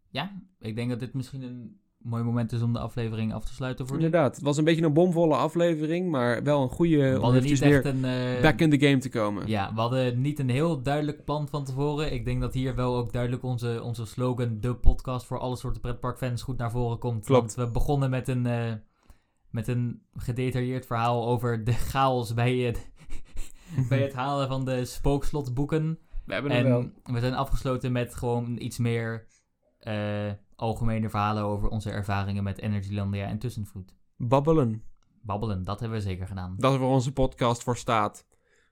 Ja, ik denk dat dit misschien een mooi moment is om de aflevering af te sluiten voor. Inderdaad, het was een beetje een bomvolle aflevering, maar wel een goede om eventjes weer een... eh, back in the game te komen. Ja, we hadden niet een heel duidelijk plan van tevoren. Ik denk dat hier wel ook duidelijk onze, onze slogan, de podcast voor alle soorten pretparkfans, goed naar voren komt. Klopt. Want we begonnen met een, eh, met een gedetailleerd verhaal over de chaos bij het, bij het halen van de spookslotboeken. We hebben er wel. En we zijn afgesloten met gewoon iets meer eh, algemene verhalen over onze ervaringen met Energylandia en Tussenvloed. Babbelen. Babbelen, dat hebben we zeker gedaan. Dat is waar onze podcast voor staat.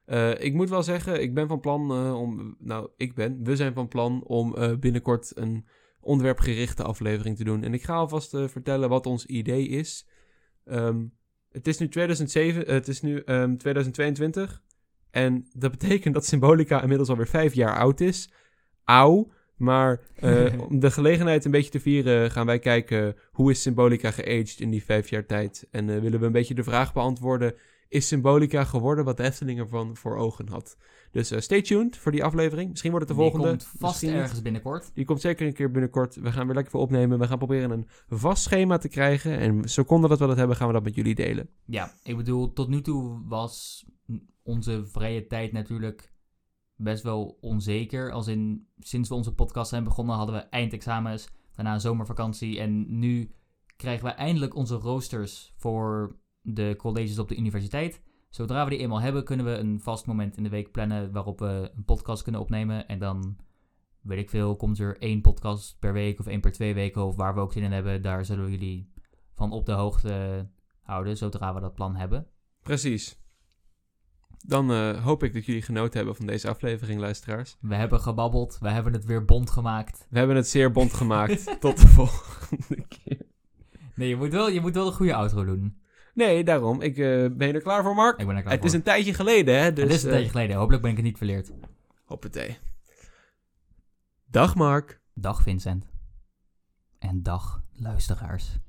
Eh, ik moet wel zeggen, ik ben van plan eh, om... Nou, ik ben, we zijn van plan om eh, binnenkort een onderwerpgerichte aflevering te doen. En ik ga alvast vertellen wat ons idee is. Ehm, het is nu, 2007, eh, het is nu ehm, 2022. En dat betekent dat Symbolica inmiddels alweer vijf jaar oud is. Auw. Maar eh, om de gelegenheid een beetje te vieren gaan wij kijken hoe is Symbolica geaged in die vijf jaar tijd. En eh, willen we een beetje de vraag beantwoorden, is symbolica geworden wat de Efteling ervan voor ogen had. Dus eh, stay tuned voor die aflevering. Misschien wordt het de Die volgende. komt vast misschien ergens binnenkort. Die komt zeker een keer binnenkort. We gaan weer lekker veel opnemen. We gaan proberen een vast schema te krijgen. En seconde dat we dat hebben, gaan we dat met jullie delen. Ja, ik bedoel, tot nu toe was onze vrije tijd natuurlijk best wel onzeker. Als in, sinds we onze podcast zijn begonnen, hadden we eindexamens, daarna zomervakantie. En nu krijgen we eindelijk onze roosters voor de colleges op de universiteit. Zodra we die eenmaal hebben, kunnen we een vast moment in de week plannen waarop we een podcast kunnen opnemen. En dan, weet ik veel, komt er één podcast per week of één per twee weken of waar we ook zin in hebben. Daar zullen we jullie van op de hoogte houden, zodra we dat plan hebben. Precies. Dan eh, hoop ik dat jullie genoten hebben van deze aflevering, luisteraars. We hebben gebabbeld, we hebben het weer bond gemaakt. We hebben het zeer bond gemaakt. Tot de volgende keer. Nee, je moet wel, je moet wel een goede outro doen. Nee, daarom. Ik, eh, ben je er klaar voor, Mark? Ik ben er klaar het is een tijdje geleden, hè? Dus, Het is een eh, tijdje geleden, hopelijk ben ik het niet verleerd. Hoppatee. Dag, Mark. Dag Vincent. En dag luisteraars.